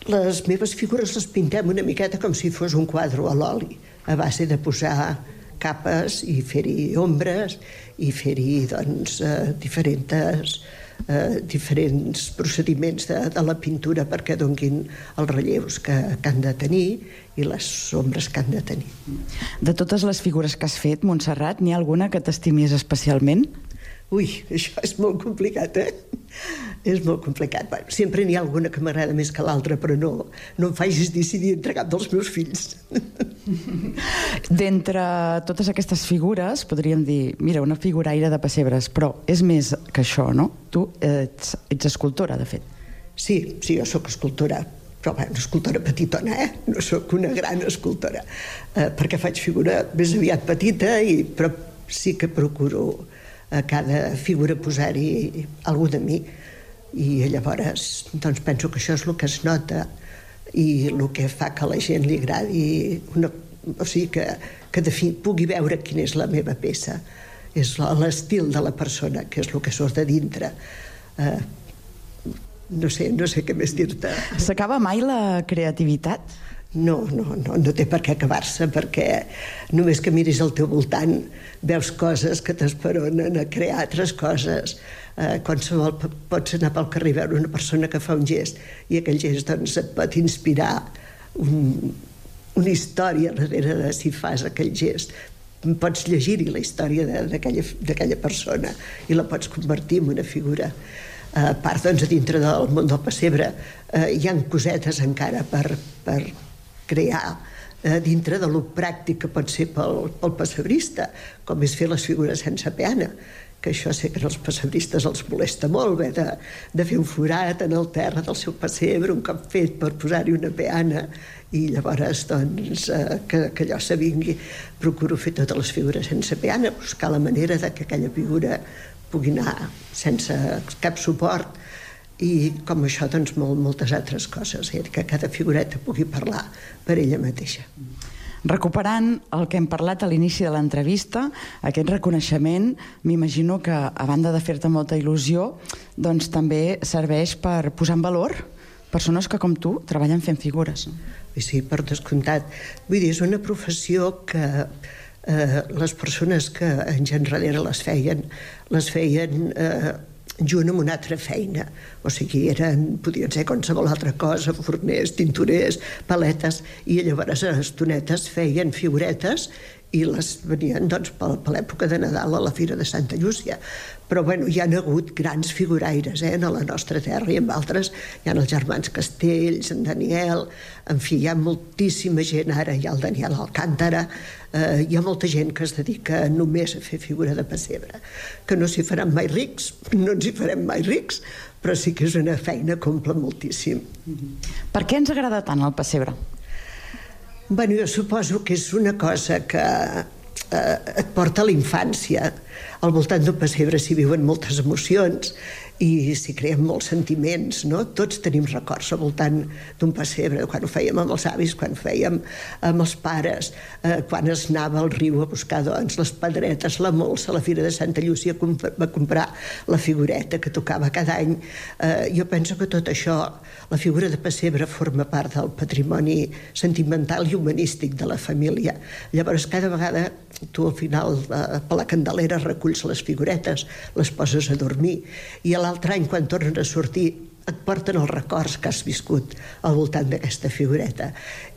les meves figures les pintem una miqueta com si fos un quadre a l'oli, a base de posar capes i fer-hi ombres i fer-hi doncs, eh, diferents eh, diferents procediments de, de la pintura perquè donguin els relleus que, que han de tenir i les ombres que han de tenir. De totes les figures que has fet, Montserrat, n'hi ha alguna que t'estimis especialment? Ui, això és molt complicat, eh? És molt complicat. Bueno, sempre n'hi ha alguna que m'agrada més que l'altra, però no, no em facis decidir entre cap dels meus fills. <laughs> D'entre totes aquestes figures, podríem dir, mira, una figuraire de pessebres, però és més que això, no? Tu ets, ets escultora, de fet. Sí, sí, jo sóc escultora, però bé, una escultora petitona, eh? No sóc una gran escultora, eh, perquè faig figura més aviat petita, i, però sí que procuro a cada figura posar-hi algú de mi, i llavors doncs penso que això és el que es nota i el que fa que a la gent li agradi una, o sigui que, que de fi pugui veure quina és la meva peça és l'estil de la persona que és el que surt de dintre eh, no sé, no sé què més dir-te S'acaba mai la creativitat? No, no, no, no té per què acabar-se, perquè només que miris al teu voltant veus coses que t'esperonen a crear altres coses. Eh, qualsevol pots anar pel carrer i veure una persona que fa un gest i aquell gest doncs, et pot inspirar un, una història darrere de si fas aquell gest pots llegir-hi la història d'aquella persona i la pots convertir en una figura. A part, doncs, a dintre del món del pessebre eh, hi han cosetes encara per, per crear eh, dintre de lo pràctic que pot ser pel, pel pessebrista, com és fer les figures sense peana que això sé que als pessebristes els molesta molt haver de, de fer un forat en el terra del seu pessebre un cop fet per posar-hi una peana i llavors doncs, eh, que, que allò s'avingui procuro fer totes les figures sense peana buscar la manera de que aquella figura pugui anar sense cap suport i com això doncs molt, moltes altres coses eh? que cada figureta pugui parlar per ella mateixa Recuperant el que hem parlat a l'inici de l'entrevista, aquest reconeixement, m'imagino que, a banda de fer-te molta il·lusió, doncs també serveix per posar en valor persones que, com tu, treballen fent figures. Sí, per descomptat. Vull dir, és una professió que eh, les persones que anys enrere les feien, les feien eh, junt amb una altra feina. O sigui, eren, podien ser qualsevol altra cosa, forners, tintorers, paletes, i llavors a estonetes feien figuretes i les venien doncs, per, l'època de Nadal a la Fira de Santa Llúcia. Però bueno, hi han hagut grans figuraires eh, en la nostra terra i en altres hi ha els germans Castells, en Daniel, en fi, hi ha moltíssima gent, ara hi ha el Daniel Alcántara, eh, hi ha molta gent que es dedica només a fer figura de pessebre, que no s'hi faran mai rics, no ens hi farem mai rics, però sí que és una feina que omple moltíssim. Per què ens agrada tant el pessebre? Bueno, jo suposo que és una cosa que eh, et porta a la infància. Al voltant d'un pessebre s'hi viuen moltes emocions i s'hi creen molts sentiments, no? Tots tenim records al voltant d'un pessebre, quan ho fèiem amb els avis, quan ho fèiem amb els pares, eh, quan es anava al riu a buscar, doncs, les pedretes, la molsa, la Fira de Santa Llúcia comp- va comprar la figureta que tocava cada any. Eh, jo penso que tot això, la figura de pessebre forma part del patrimoni sentimental i humanístic de la família. Llavors, cada vegada tu al final eh, per la candelera reculls les figuretes, les poses a dormir i a l'altre any quan tornen a sortir et porten els records que has viscut al voltant d'aquesta figureta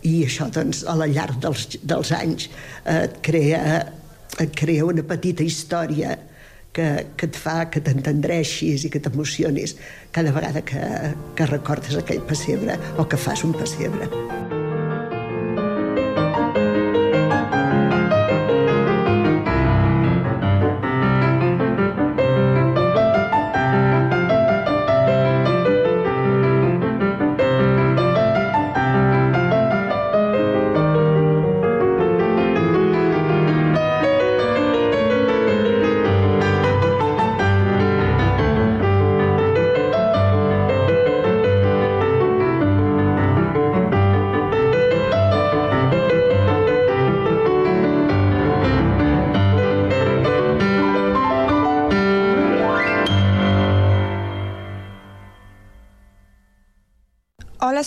i això doncs a la llarg dels, dels anys eh, et crea et crea una petita història que, que et fa que t'entendreixis i que t'emocionis cada vegada que, que recordes aquell pessebre o que fas un pessebre.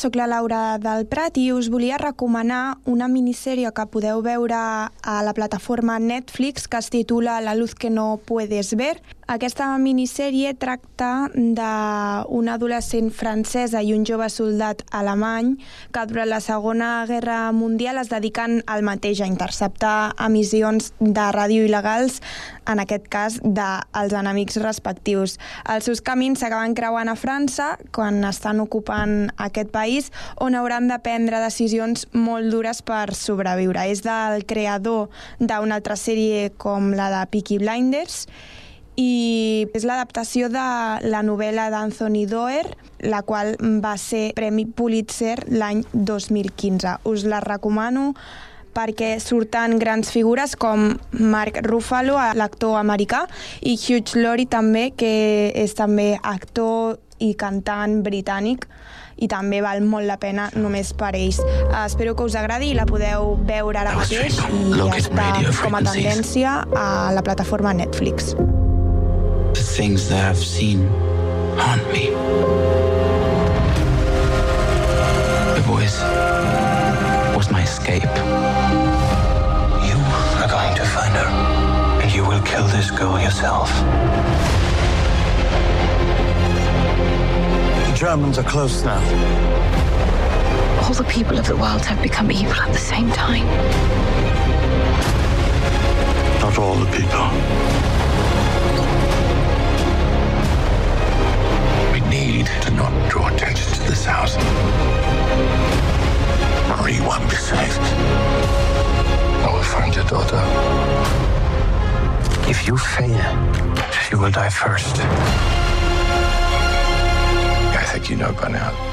Sóc la Laura del Prat i us volia recomanar una minissèrie que podeu veure a la plataforma Netflix que es titula La luz que no puedes ver. Aquesta minissèrie tracta d'una adolescent francesa i un jove soldat alemany que durant la Segona Guerra Mundial es dediquen al mateix, a interceptar emissions de ràdio il·legals, en aquest cas dels enemics respectius. Els seus camins s'acaben creuant a França quan estan ocupant aquest país on hauran de prendre decisions molt dures per sobreviure. És del creador d'una altra sèrie com la de Peaky Blinders i és l'adaptació de la novel·la d'Anthony Doerr, la qual va ser Premi Pulitzer l'any 2015. Us la recomano perquè surten grans figures com Mark Ruffalo, l'actor americà, i Hugh Laurie també, que és també actor i cantant britànic i també val molt la pena només per ells. Uh, espero que us agradi i la podeu veure ara mateix i està com a tendència a la plataforma Netflix. The things that I've seen haunt me. The voice was my escape. You are going to find her, and you will kill this girl yourself. The Germans are close now. All the people of the world have become evil at the same time. Not all the people. Need to not draw attention to this house. Marie won't be safe. I will find your daughter. If you fail, she will die first. I think you know by now.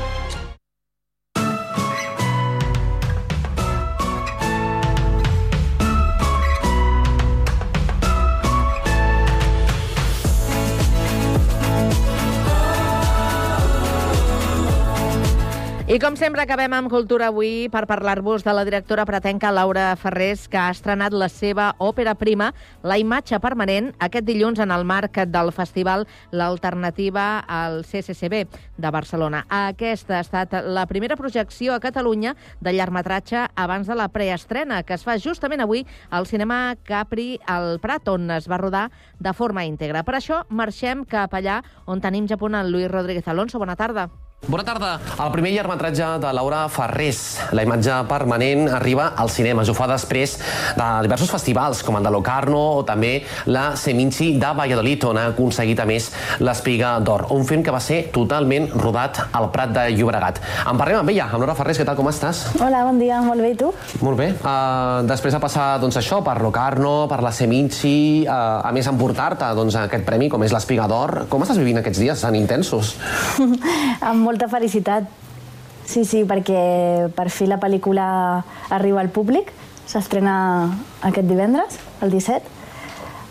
I com sempre acabem amb Cultura avui per parlar-vos de la directora pretenca Laura Ferrés, que ha estrenat la seva òpera prima, La imatge permanent, aquest dilluns en el marc del festival L'Alternativa al CCCB de Barcelona. Aquesta ha estat la primera projecció a Catalunya de llargmetratge abans de la preestrena, que es fa justament avui al cinema Capri al Prat, on es va rodar de forma íntegra. Per això marxem cap allà on tenim ja punt en Lluís Rodríguez Alonso. Bona tarda. Bona tarda. El primer llargmetratge de Laura Ferrés, la imatge permanent, arriba als cinemes. Ho fa després de diversos festivals, com el de Locarno o també la Seminci de Valladolid, on ha aconseguit a més l'Espiga d'Or. Un film que va ser totalment rodat al Prat de Llobregat. En parlem amb ella, amb Laura Ferrés, què tal, com estàs? Hola, bon dia, molt bé, i tu? Molt bé. Uh, després de passar doncs, això per Locarno, per la Seminci, uh, a més emportar-te doncs, aquest premi, com és l'Espiga d'Or, com estàs vivint aquests dies tan intensos? <laughs> amb molta felicitat. Sí, sí, perquè per fi la pel·lícula arriba al públic, s'estrena aquest divendres, el 17,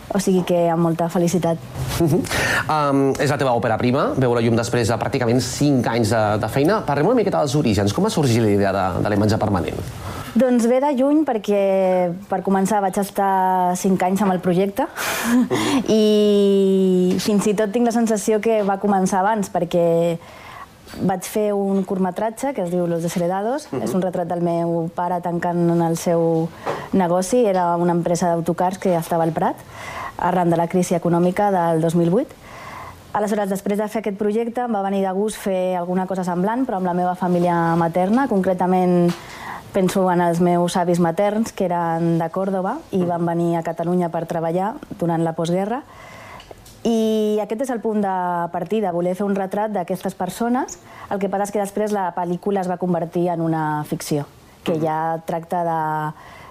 o sigui que amb molta felicitat. um, és la teva òpera prima, veu la llum després de pràcticament 5 anys de, de feina. Parlem una miqueta dels orígens. Com va sorgir la idea de, de la imatge permanent? Doncs ve de lluny perquè, per començar, vaig estar 5 anys amb el projecte <laughs> i fins i tot tinc la sensació que va començar abans perquè vaig fer un curtmetratge que es diu Los Desheredados. Uh -huh. És un retrat del meu pare tancant en el seu negoci. Era una empresa d'autocars que estava al Prat arran de la crisi econòmica del 2008. Aleshores, després de fer aquest projecte, em va venir de gust fer alguna cosa semblant, però amb la meva família materna. Concretament, penso en els meus avis materns, que eren de Còrdoba, i van venir a Catalunya per treballar durant la postguerra. I aquest és el punt de partida, voler fer un retrat d'aquestes persones. El que passa és que després la pel·lícula es va convertir en una ficció, que ja tracta de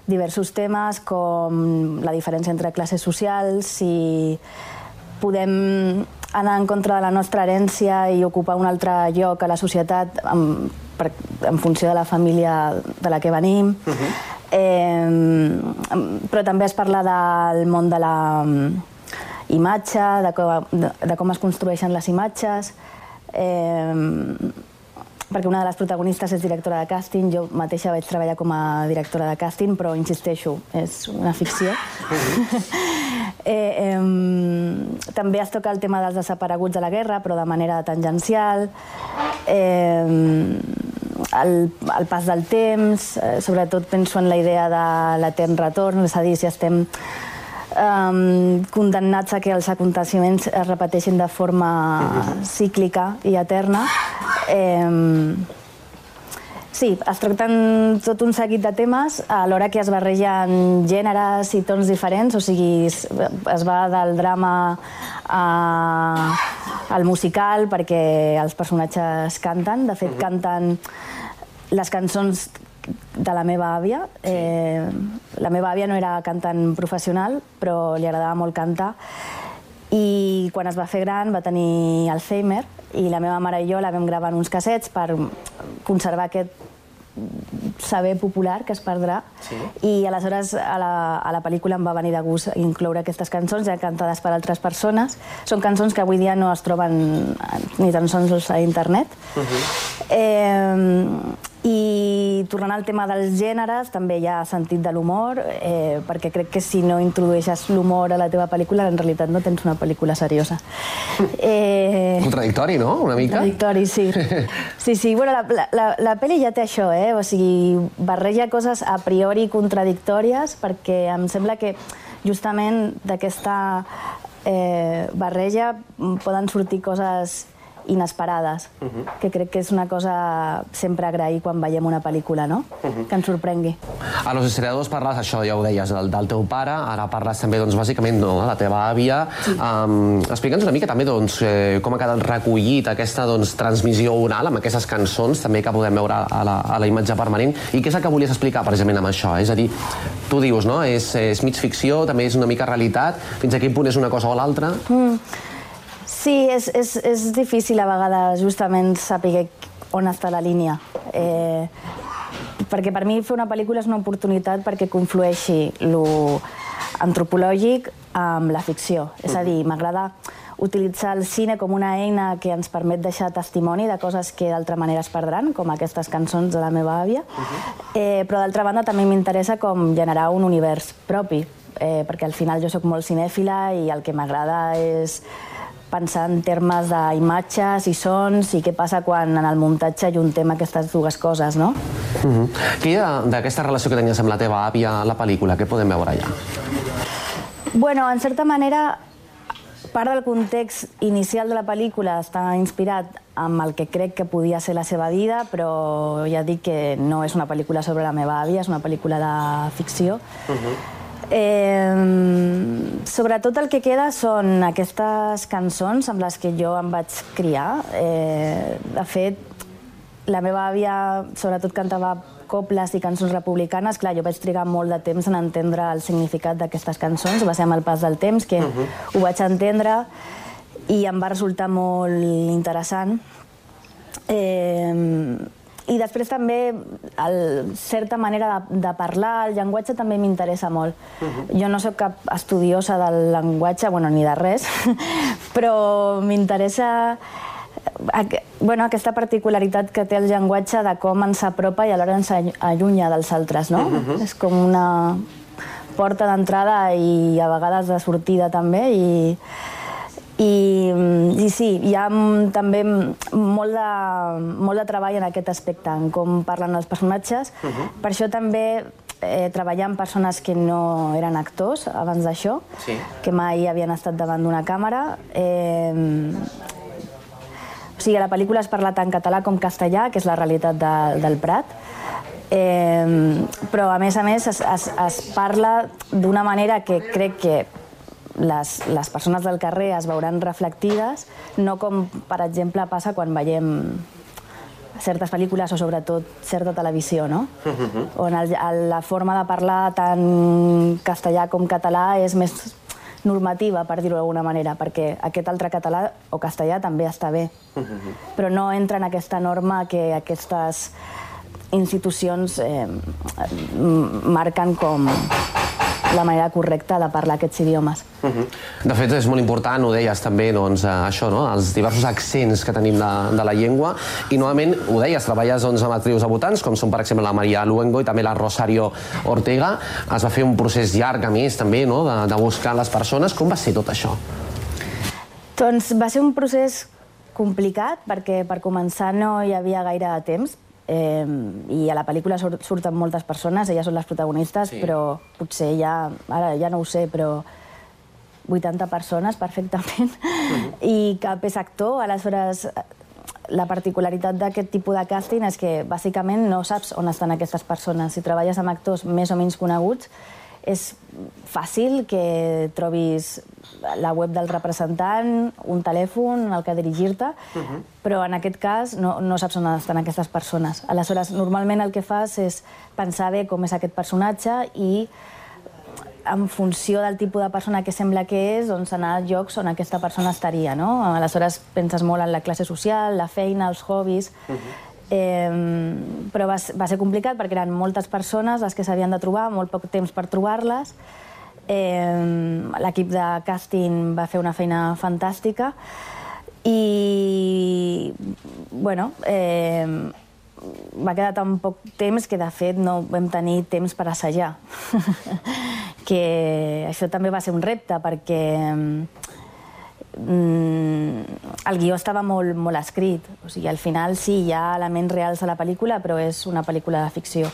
diversos temes com la diferència entre classes socials, si podem anar en contra de la nostra herència i ocupar un altre lloc a la societat en, per, en funció de la família de la que venim. Uh -huh. eh, però també es parla del món de la imatge, de com, de, de com es construeixen les imatges, eh, perquè una de les protagonistes és directora de càsting, jo mateixa vaig treballar com a directora de càsting, però insisteixo, és una ficció. <laughs> eh, eh, també es toca el tema dels desapareguts de la guerra, però de manera tangencial. Eh, el, el pas del temps, eh, sobretot penso en la idea de l'etern retorn, és a dir, si estem um, condemnats a que els aconteciments es repeteixin de forma cíclica i eterna. Eh, sí, es tracten tot un seguit de temes alhora que es barregen gèneres i tons diferents, o sigui, es, es va del drama a, al musical perquè els personatges canten, de fet canten les cançons de la meva àvia. Eh, la meva àvia no era cantant professional, però li agradava molt cantar. I quan es va fer gran va tenir Alzheimer i la meva mare i jo la vam gravar en uns cassets per conservar aquest saber popular que es perdrà sí. i aleshores a la, a la pel·lícula em va venir de gust incloure aquestes cançons ja cantades per altres persones. Són cançons que avui dia no es troben ni tan sols a internet. Uh -huh. eh, i tornant al tema dels gèneres, també hi ha sentit de l'humor, eh, perquè crec que si no introdueixes l'humor a la teva pel·lícula, en realitat no tens una pel·lícula seriosa. Eh... Contradictori, no?, una mica? Contradictori, sí. <laughs> Sí, sí, bueno, la, la, la, la pel·li ja té això, eh? O sigui, barreja coses a priori contradictòries, perquè em sembla que justament d'aquesta eh, barreja poden sortir coses inesperades, que crec que és una cosa sempre agrair quan veiem una pel·lícula, no? Que ens sorprengui. A Los Desheredados parles, això ja ho deies, del, del teu pare, ara parles també, doncs, bàsicament, no, de la teva àvia. Sí. Um, Explica'ns una mica també, doncs, eh, com ha quedat recollit aquesta, doncs, transmissió oral amb aquestes cançons, també que podem veure a la, a la imatge permanent, i què és el que volies explicar precisament amb això? És a dir, tu dius, no?, és, és mig ficció, també és una mica realitat, fins a quin punt és una cosa o l'altra? Mm. Sí, és, és, és difícil a vegades justament saber on està la línia. Eh, perquè per mi fer una pel·lícula és una oportunitat perquè conflueixi lo antropològic amb la ficció. És a dir, m'agrada utilitzar el cine com una eina que ens permet deixar testimoni de coses que d'altra manera es perdran, com aquestes cançons de la meva àvia, eh, però d'altra banda també m'interessa com generar un univers propi, eh, perquè al final jo sóc molt cinèfila i el que m'agrada és pensar en termes d'imatges i sons i què passa quan en el muntatge juntem aquestes dues coses, no? Què hi ha d'aquesta relació que tenies amb la teva àvia a la pel·lícula? Què podem veure allà? Bueno, en certa manera, part del context inicial de la pel·lícula està inspirat amb el que crec que podia ser la seva vida, però ja dic que no és una pel·lícula sobre la meva àvia, és una pel·lícula de ficció. Uh -huh. Eh, sobretot el que queda són aquestes cançons amb les que jo em vaig criar. Eh, de fet, la meva àvia sobretot cantava coples i cançons republicanes. Clar, jo vaig trigar molt de temps en entendre el significat d'aquestes cançons. Va ser amb el pas del temps que uh -huh. ho vaig entendre i em va resultar molt interessant. Eh, i després també, el, certa manera de, de parlar, el llenguatge també m'interessa molt. Uh -huh. Jo no sóc cap estudiosa del llenguatge, bueno, ni de res, <laughs> però m'interessa bueno, aquesta particularitat que té el llenguatge de com ens apropa i alhora ens allunya dels altres, no? Mhm. Uh -huh. És com una porta d'entrada i a vegades de sortida també i i, i sí, hi ha mm, també molt de, molt de treball en aquest aspecte, en com parlen els personatges. Mhm. Uh -huh. Per això també eh, treballar amb persones que no eren actors abans d'això, Sí. que mai havien estat davant d'una càmera. Eh, o sigui, la pel·lícula es parla tant català com castellà, que és la realitat de, del Prat. Eh, però, a més a més, es, es, es parla d'una manera que crec que les, les persones del carrer es veuran reflectides, no com, per exemple, passa quan veiem certes pel·lícules o sobretot certa televisió, no? on el, el, la forma de parlar tant castellà com català és més normativa, per dir-ho d'alguna manera, perquè aquest altre català o castellà també està bé, però no entra en aquesta norma que aquestes institucions eh, marquen com la manera correcta de parlar aquests idiomes. Uh -huh. De fet, és molt important, ho deies també, doncs, eh, això, no? els diversos accents que tenim de, de la llengua, i novament, ho deies, treballes doncs, amb actrius debutants, com són, per exemple, la Maria Luengo i també la Rosario Ortega. Es va fer un procés llarg, a més, també, no? de, de buscar les persones. Com va ser tot això? Doncs va ser un procés complicat perquè per començar no hi havia gaire temps eh, i a la pel·lícula sur surten moltes persones, elles són les protagonistes, Sí. però potser ja, ara ja no ho sé, però 80 persones perfectament <laughs> i cap és actor, aleshores la particularitat d'aquest tipus de càsting és que bàsicament no saps on estan aquestes persones. Si treballes amb actors més o menys coneguts, és fàcil que trobis la web del representant, un telèfon al que dirigir-te, però en aquest cas no, no saps on estan aquestes persones. Aleshores, normalment el que fas és pensar bé com és aquest personatge i en funció del tipus de persona que sembla que és, doncs anar a llocs on aquesta persona estaria, no? Aleshores penses molt en la classe social, la feina, els hobbies... Eh, però va, va ser complicat perquè eren moltes persones les que s'havien de trobar, molt poc temps per trobar-les. Eh, L'equip de càsting va fer una feina fantàstica i, bueno, eh, va quedar tan poc temps que, de fet, no vam tenir temps per assajar. <laughs> que això també va ser un repte, perquè mm, el guió estava molt, molt escrit. O sigui, al final sí, hi ha elements reals a la pel·lícula, però és una pel·lícula de ficció.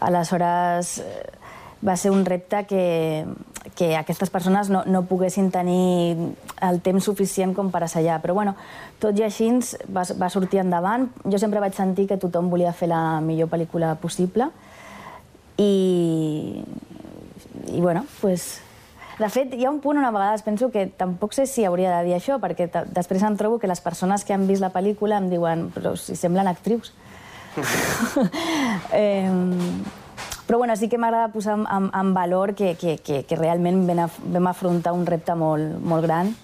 Aleshores, eh, va ser un repte que, que aquestes persones no, no poguessin tenir el temps suficient com per assajar. Però bueno, tot i així va, va sortir endavant. Jo sempre vaig sentir que tothom volia fer la millor pel·lícula possible i, i bueno, pues, de fet, hi ha un punt on a vegades penso que tampoc sé si hauria de dir això, perquè després em trobo que les persones que han vist la pel·lícula em diuen però si semblen actrius. <laughs> eh, però bueno, sí que m'agrada posar en, en, valor que, que, que, que realment vam, af vam afrontar un repte molt, molt gran.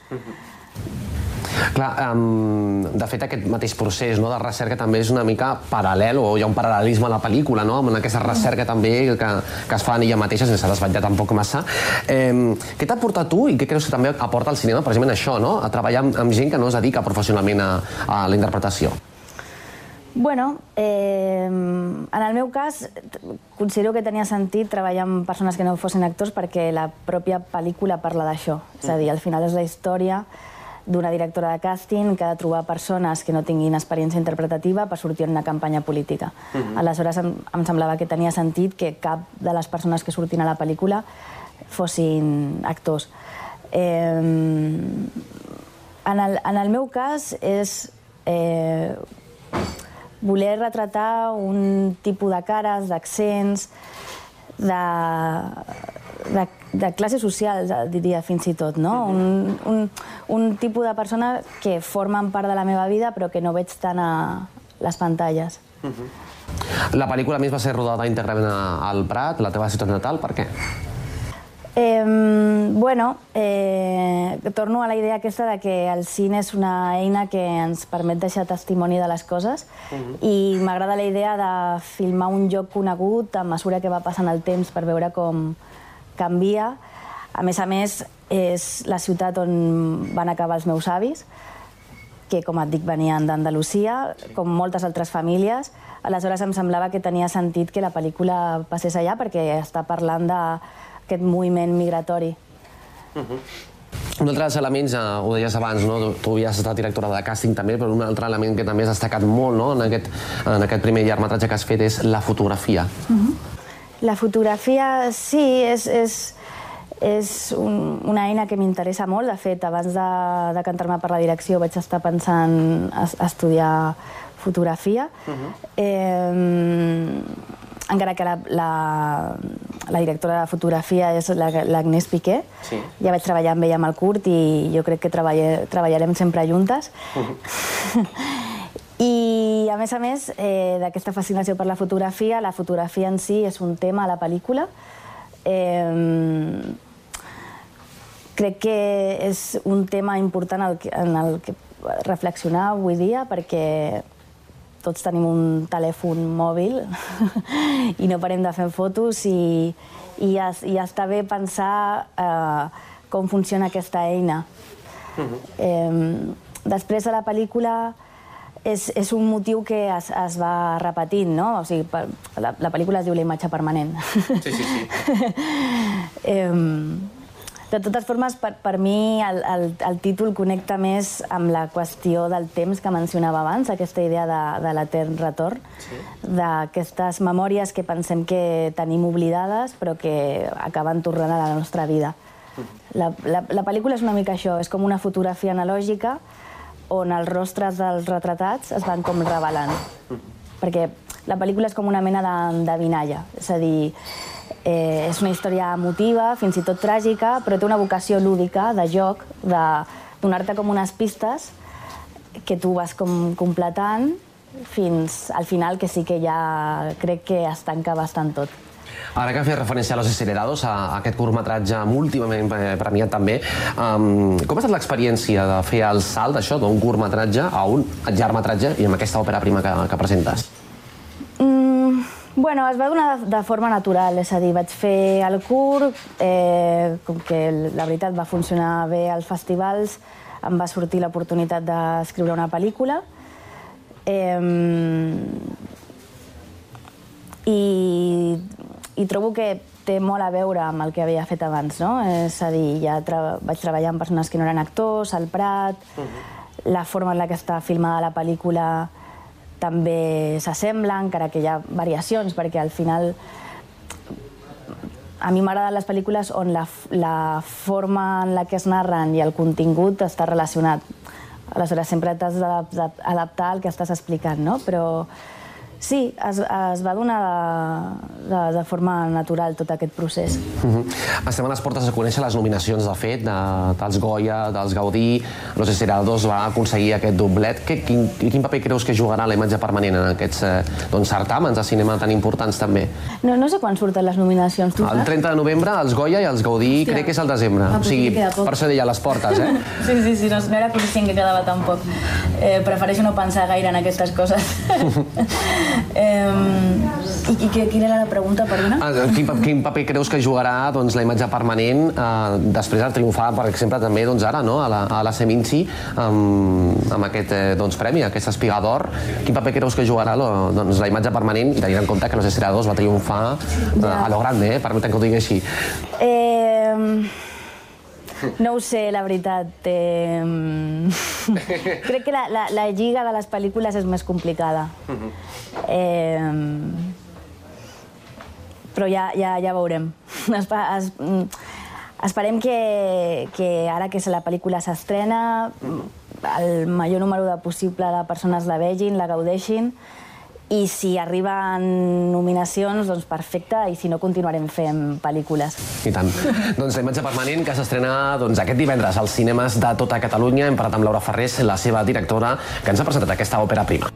Clar, um, de fet, aquest mateix procés no, de recerca també és una mica paral·lel, o hi ha un paral·lelisme a la pel·lícula, no? amb aquesta recerca també que, que es fa en ella mateixa, sense desvetllar tampoc massa. Eh, què t'ha portat tu i què creus que també aporta al cinema, precisament això, no? a treballar amb, amb gent que no es dedica professionalment a, a la interpretació? Bueno, eh, en el meu cas, considero que tenia sentit treballar amb persones que no fossin actors perquè la pròpia pel·lícula parla d'això. És a dir, al final és la història d'una directora de càsting que ha de trobar persones que no tinguin experiència interpretativa per sortir en una campanya política. Mhm. Aleshores, em, em semblava que tenia sentit que cap de les persones que sortin a la pel·lícula fossin actors. Eh, en, el, en el meu cas és eh, voler retratar un tipus de cares, d'accents, de, de, de classe social, diria fins i tot, no? Un, un, un tipus de persona que formen part de la meva vida però que no veig tant a les pantalles. La pel·lícula més va ser rodada íntegrament al Prat, la teva ciutat natal, per què? Eh, bueno, eh, torno a la idea aquesta de que el cine és una eina que ens permet deixar testimoni de les coses i m'agrada la idea de filmar un lloc conegut a mesura que va passant el temps per veure com canvia. A més a més, és la ciutat on van acabar els meus avis, que, com et dic, venien d'Andalusia, com moltes altres famílies. Aleshores em semblava que tenia sentit que la pel·lícula passés allà perquè està parlant d'aquest moviment migratori. Un altre dels elements, eh, ho deies abans, no? tu, tu havies estat directora de càsting també, però un altre element que també has destacat molt no? en, aquest, en aquest primer llargmetratge que has fet és la fotografia. La fotografia, sí, és, és, és un, una eina que m'interessa molt. De fet, abans de decantar-me per la direcció vaig estar pensant a, a estudiar fotografia. Eh, encara que la, la, la directora de fotografia és la- l'Agnès Piqué. Sí. Ja vaig treballar amb ella amb el curt i jo crec que treballe, treballarem sempre juntes. <laughs> I, a més a més, eh, d'aquesta fascinació per la fotografia, la fotografia en si és un tema a la pel·lícula. Eh, crec que és un tema important el que, en el que reflexionar avui dia perquè tots tenim un telèfon mòbil <laughs> i no parem de fer fotos i, i, ja, i està bé pensar eh, com funciona aquesta eina. Eh, després de la pel·lícula és, és un motiu que es, es va repetint, no? O sigui, per, la, la pel·lícula es diu La imatge permanent. Sí, sí, sí. <laughs> eh, de totes formes, per, per mi el, el, el títol connecta més amb la qüestió del temps que mencionava abans, aquesta idea de, de l'etern retorn, Sí. d'aquestes memòries que pensem que tenim oblidades però que acaben tornant a la nostra vida. La, la, la pel·lícula és una mica això, és com una fotografia analògica on els rostres dels retratats es van com revelant. Perquè la pel·lícula és com una mena d'endevinalla, és a dir, eh, és una història emotiva, fins i tot tràgica, però té una vocació lúdica, de joc, de donar-te com unes pistes que tu vas com completant fins al final, que sí que ja crec que es tanca bastant tot. Ara que fes referència a Los Acelerados, a, a aquest curtmetratge múltimament eh, premiat també, um, com ha estat l'experiència de fer el salt d'això, d'un curtmetratge a un llargmetratge i amb aquesta òpera prima que, que presentes? Mm, bueno, es va donar de, de forma natural, és a dir, vaig fer el curt, eh, com que la veritat va funcionar bé als festivals, em va sortir l'oportunitat d'escriure una pel·lícula. Eh, i, I trobo que té molt a veure amb el que havia fet abans, no? És a dir, ja tra vaig treballar amb persones que no eren actors, al Prat, la forma en la que està filmada la pel·lícula també s'assembla, encara que hi ha variacions, perquè al final a mi m'agraden les pel·lícules on la, la forma en la que es narren i el contingut està relacionat. Aleshores, sempre t'has d'adaptar al que estàs explicant, no? Però sí, es, es va donar de, de, de forma natural tot aquest procés. Mhm. Estem a les portes de conèixer les nominacions, de fet, de, dels Goya, dels Gaudí. No sé si era el 2 va aconseguir aquest doblet. Que, quin, quin paper creus que jugarà la imatge permanent en aquests eh, doncs, certàmens de cinema tan importants també? No, no sé quan surten les nominacions, tu El saps? 30 de novembre, els Goya i els Gaudí, Hòstia. crec que és al desembre. Ah, o sigui, per això deia a les portes, eh? <laughs> Sí, sí, sí, no, no era conscient que quedava tan poc. Eh, prefereixo no pensar gaire en aquestes coses. <laughs> eh, I, i quina era la pregunta, perdona? Ah, Quin, quin paper creus que jugarà doncs, la imatge permanent eh, després de triomfar, per exemple, també doncs, ara no? a la, a la Seminci amb, amb aquest eh, doncs, premi, aquest espiga d'or. Quin paper creus que jugarà lo, doncs, la imatge permanent i tenint en compte que no sé si era dos va triomfar eh, a lo grande, eh? permetem que ho digui així. Eh, no ho sé, la veritat. Eh, <laughs> crec que la, la, la lliga de les pel·lícules és més complicada. Eh, però ja, ja, ja veurem. Es, mm, esperem que, que ara que la pel·lícula s'estrena, el major número de possible de persones la vegin, la gaudeixin, i si arriben nominacions, doncs perfecte, i si no, continuarem fent pel·lícules. I tant. <laughs> doncs la imatge permanent que s'estrena doncs, aquest divendres als cinemes de tota Catalunya. Hem parlat amb Laura Ferrés, la seva directora, que ens ha presentat aquesta òpera prima.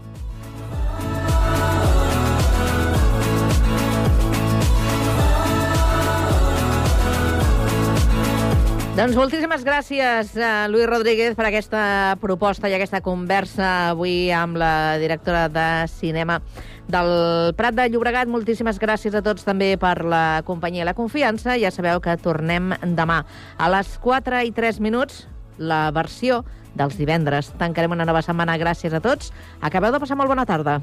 Doncs moltíssimes gràcies, a Lluís Rodríguez, per aquesta proposta i aquesta conversa avui amb la directora de cinema del Prat de Llobregat. Moltíssimes gràcies a tots també per la companyia i la confiança. Ja sabeu que tornem demà a les 4 i 3 minuts, la versió dels divendres. Tancarem una nova setmana. Gràcies a tots. Acabeu de passar molt bona tarda.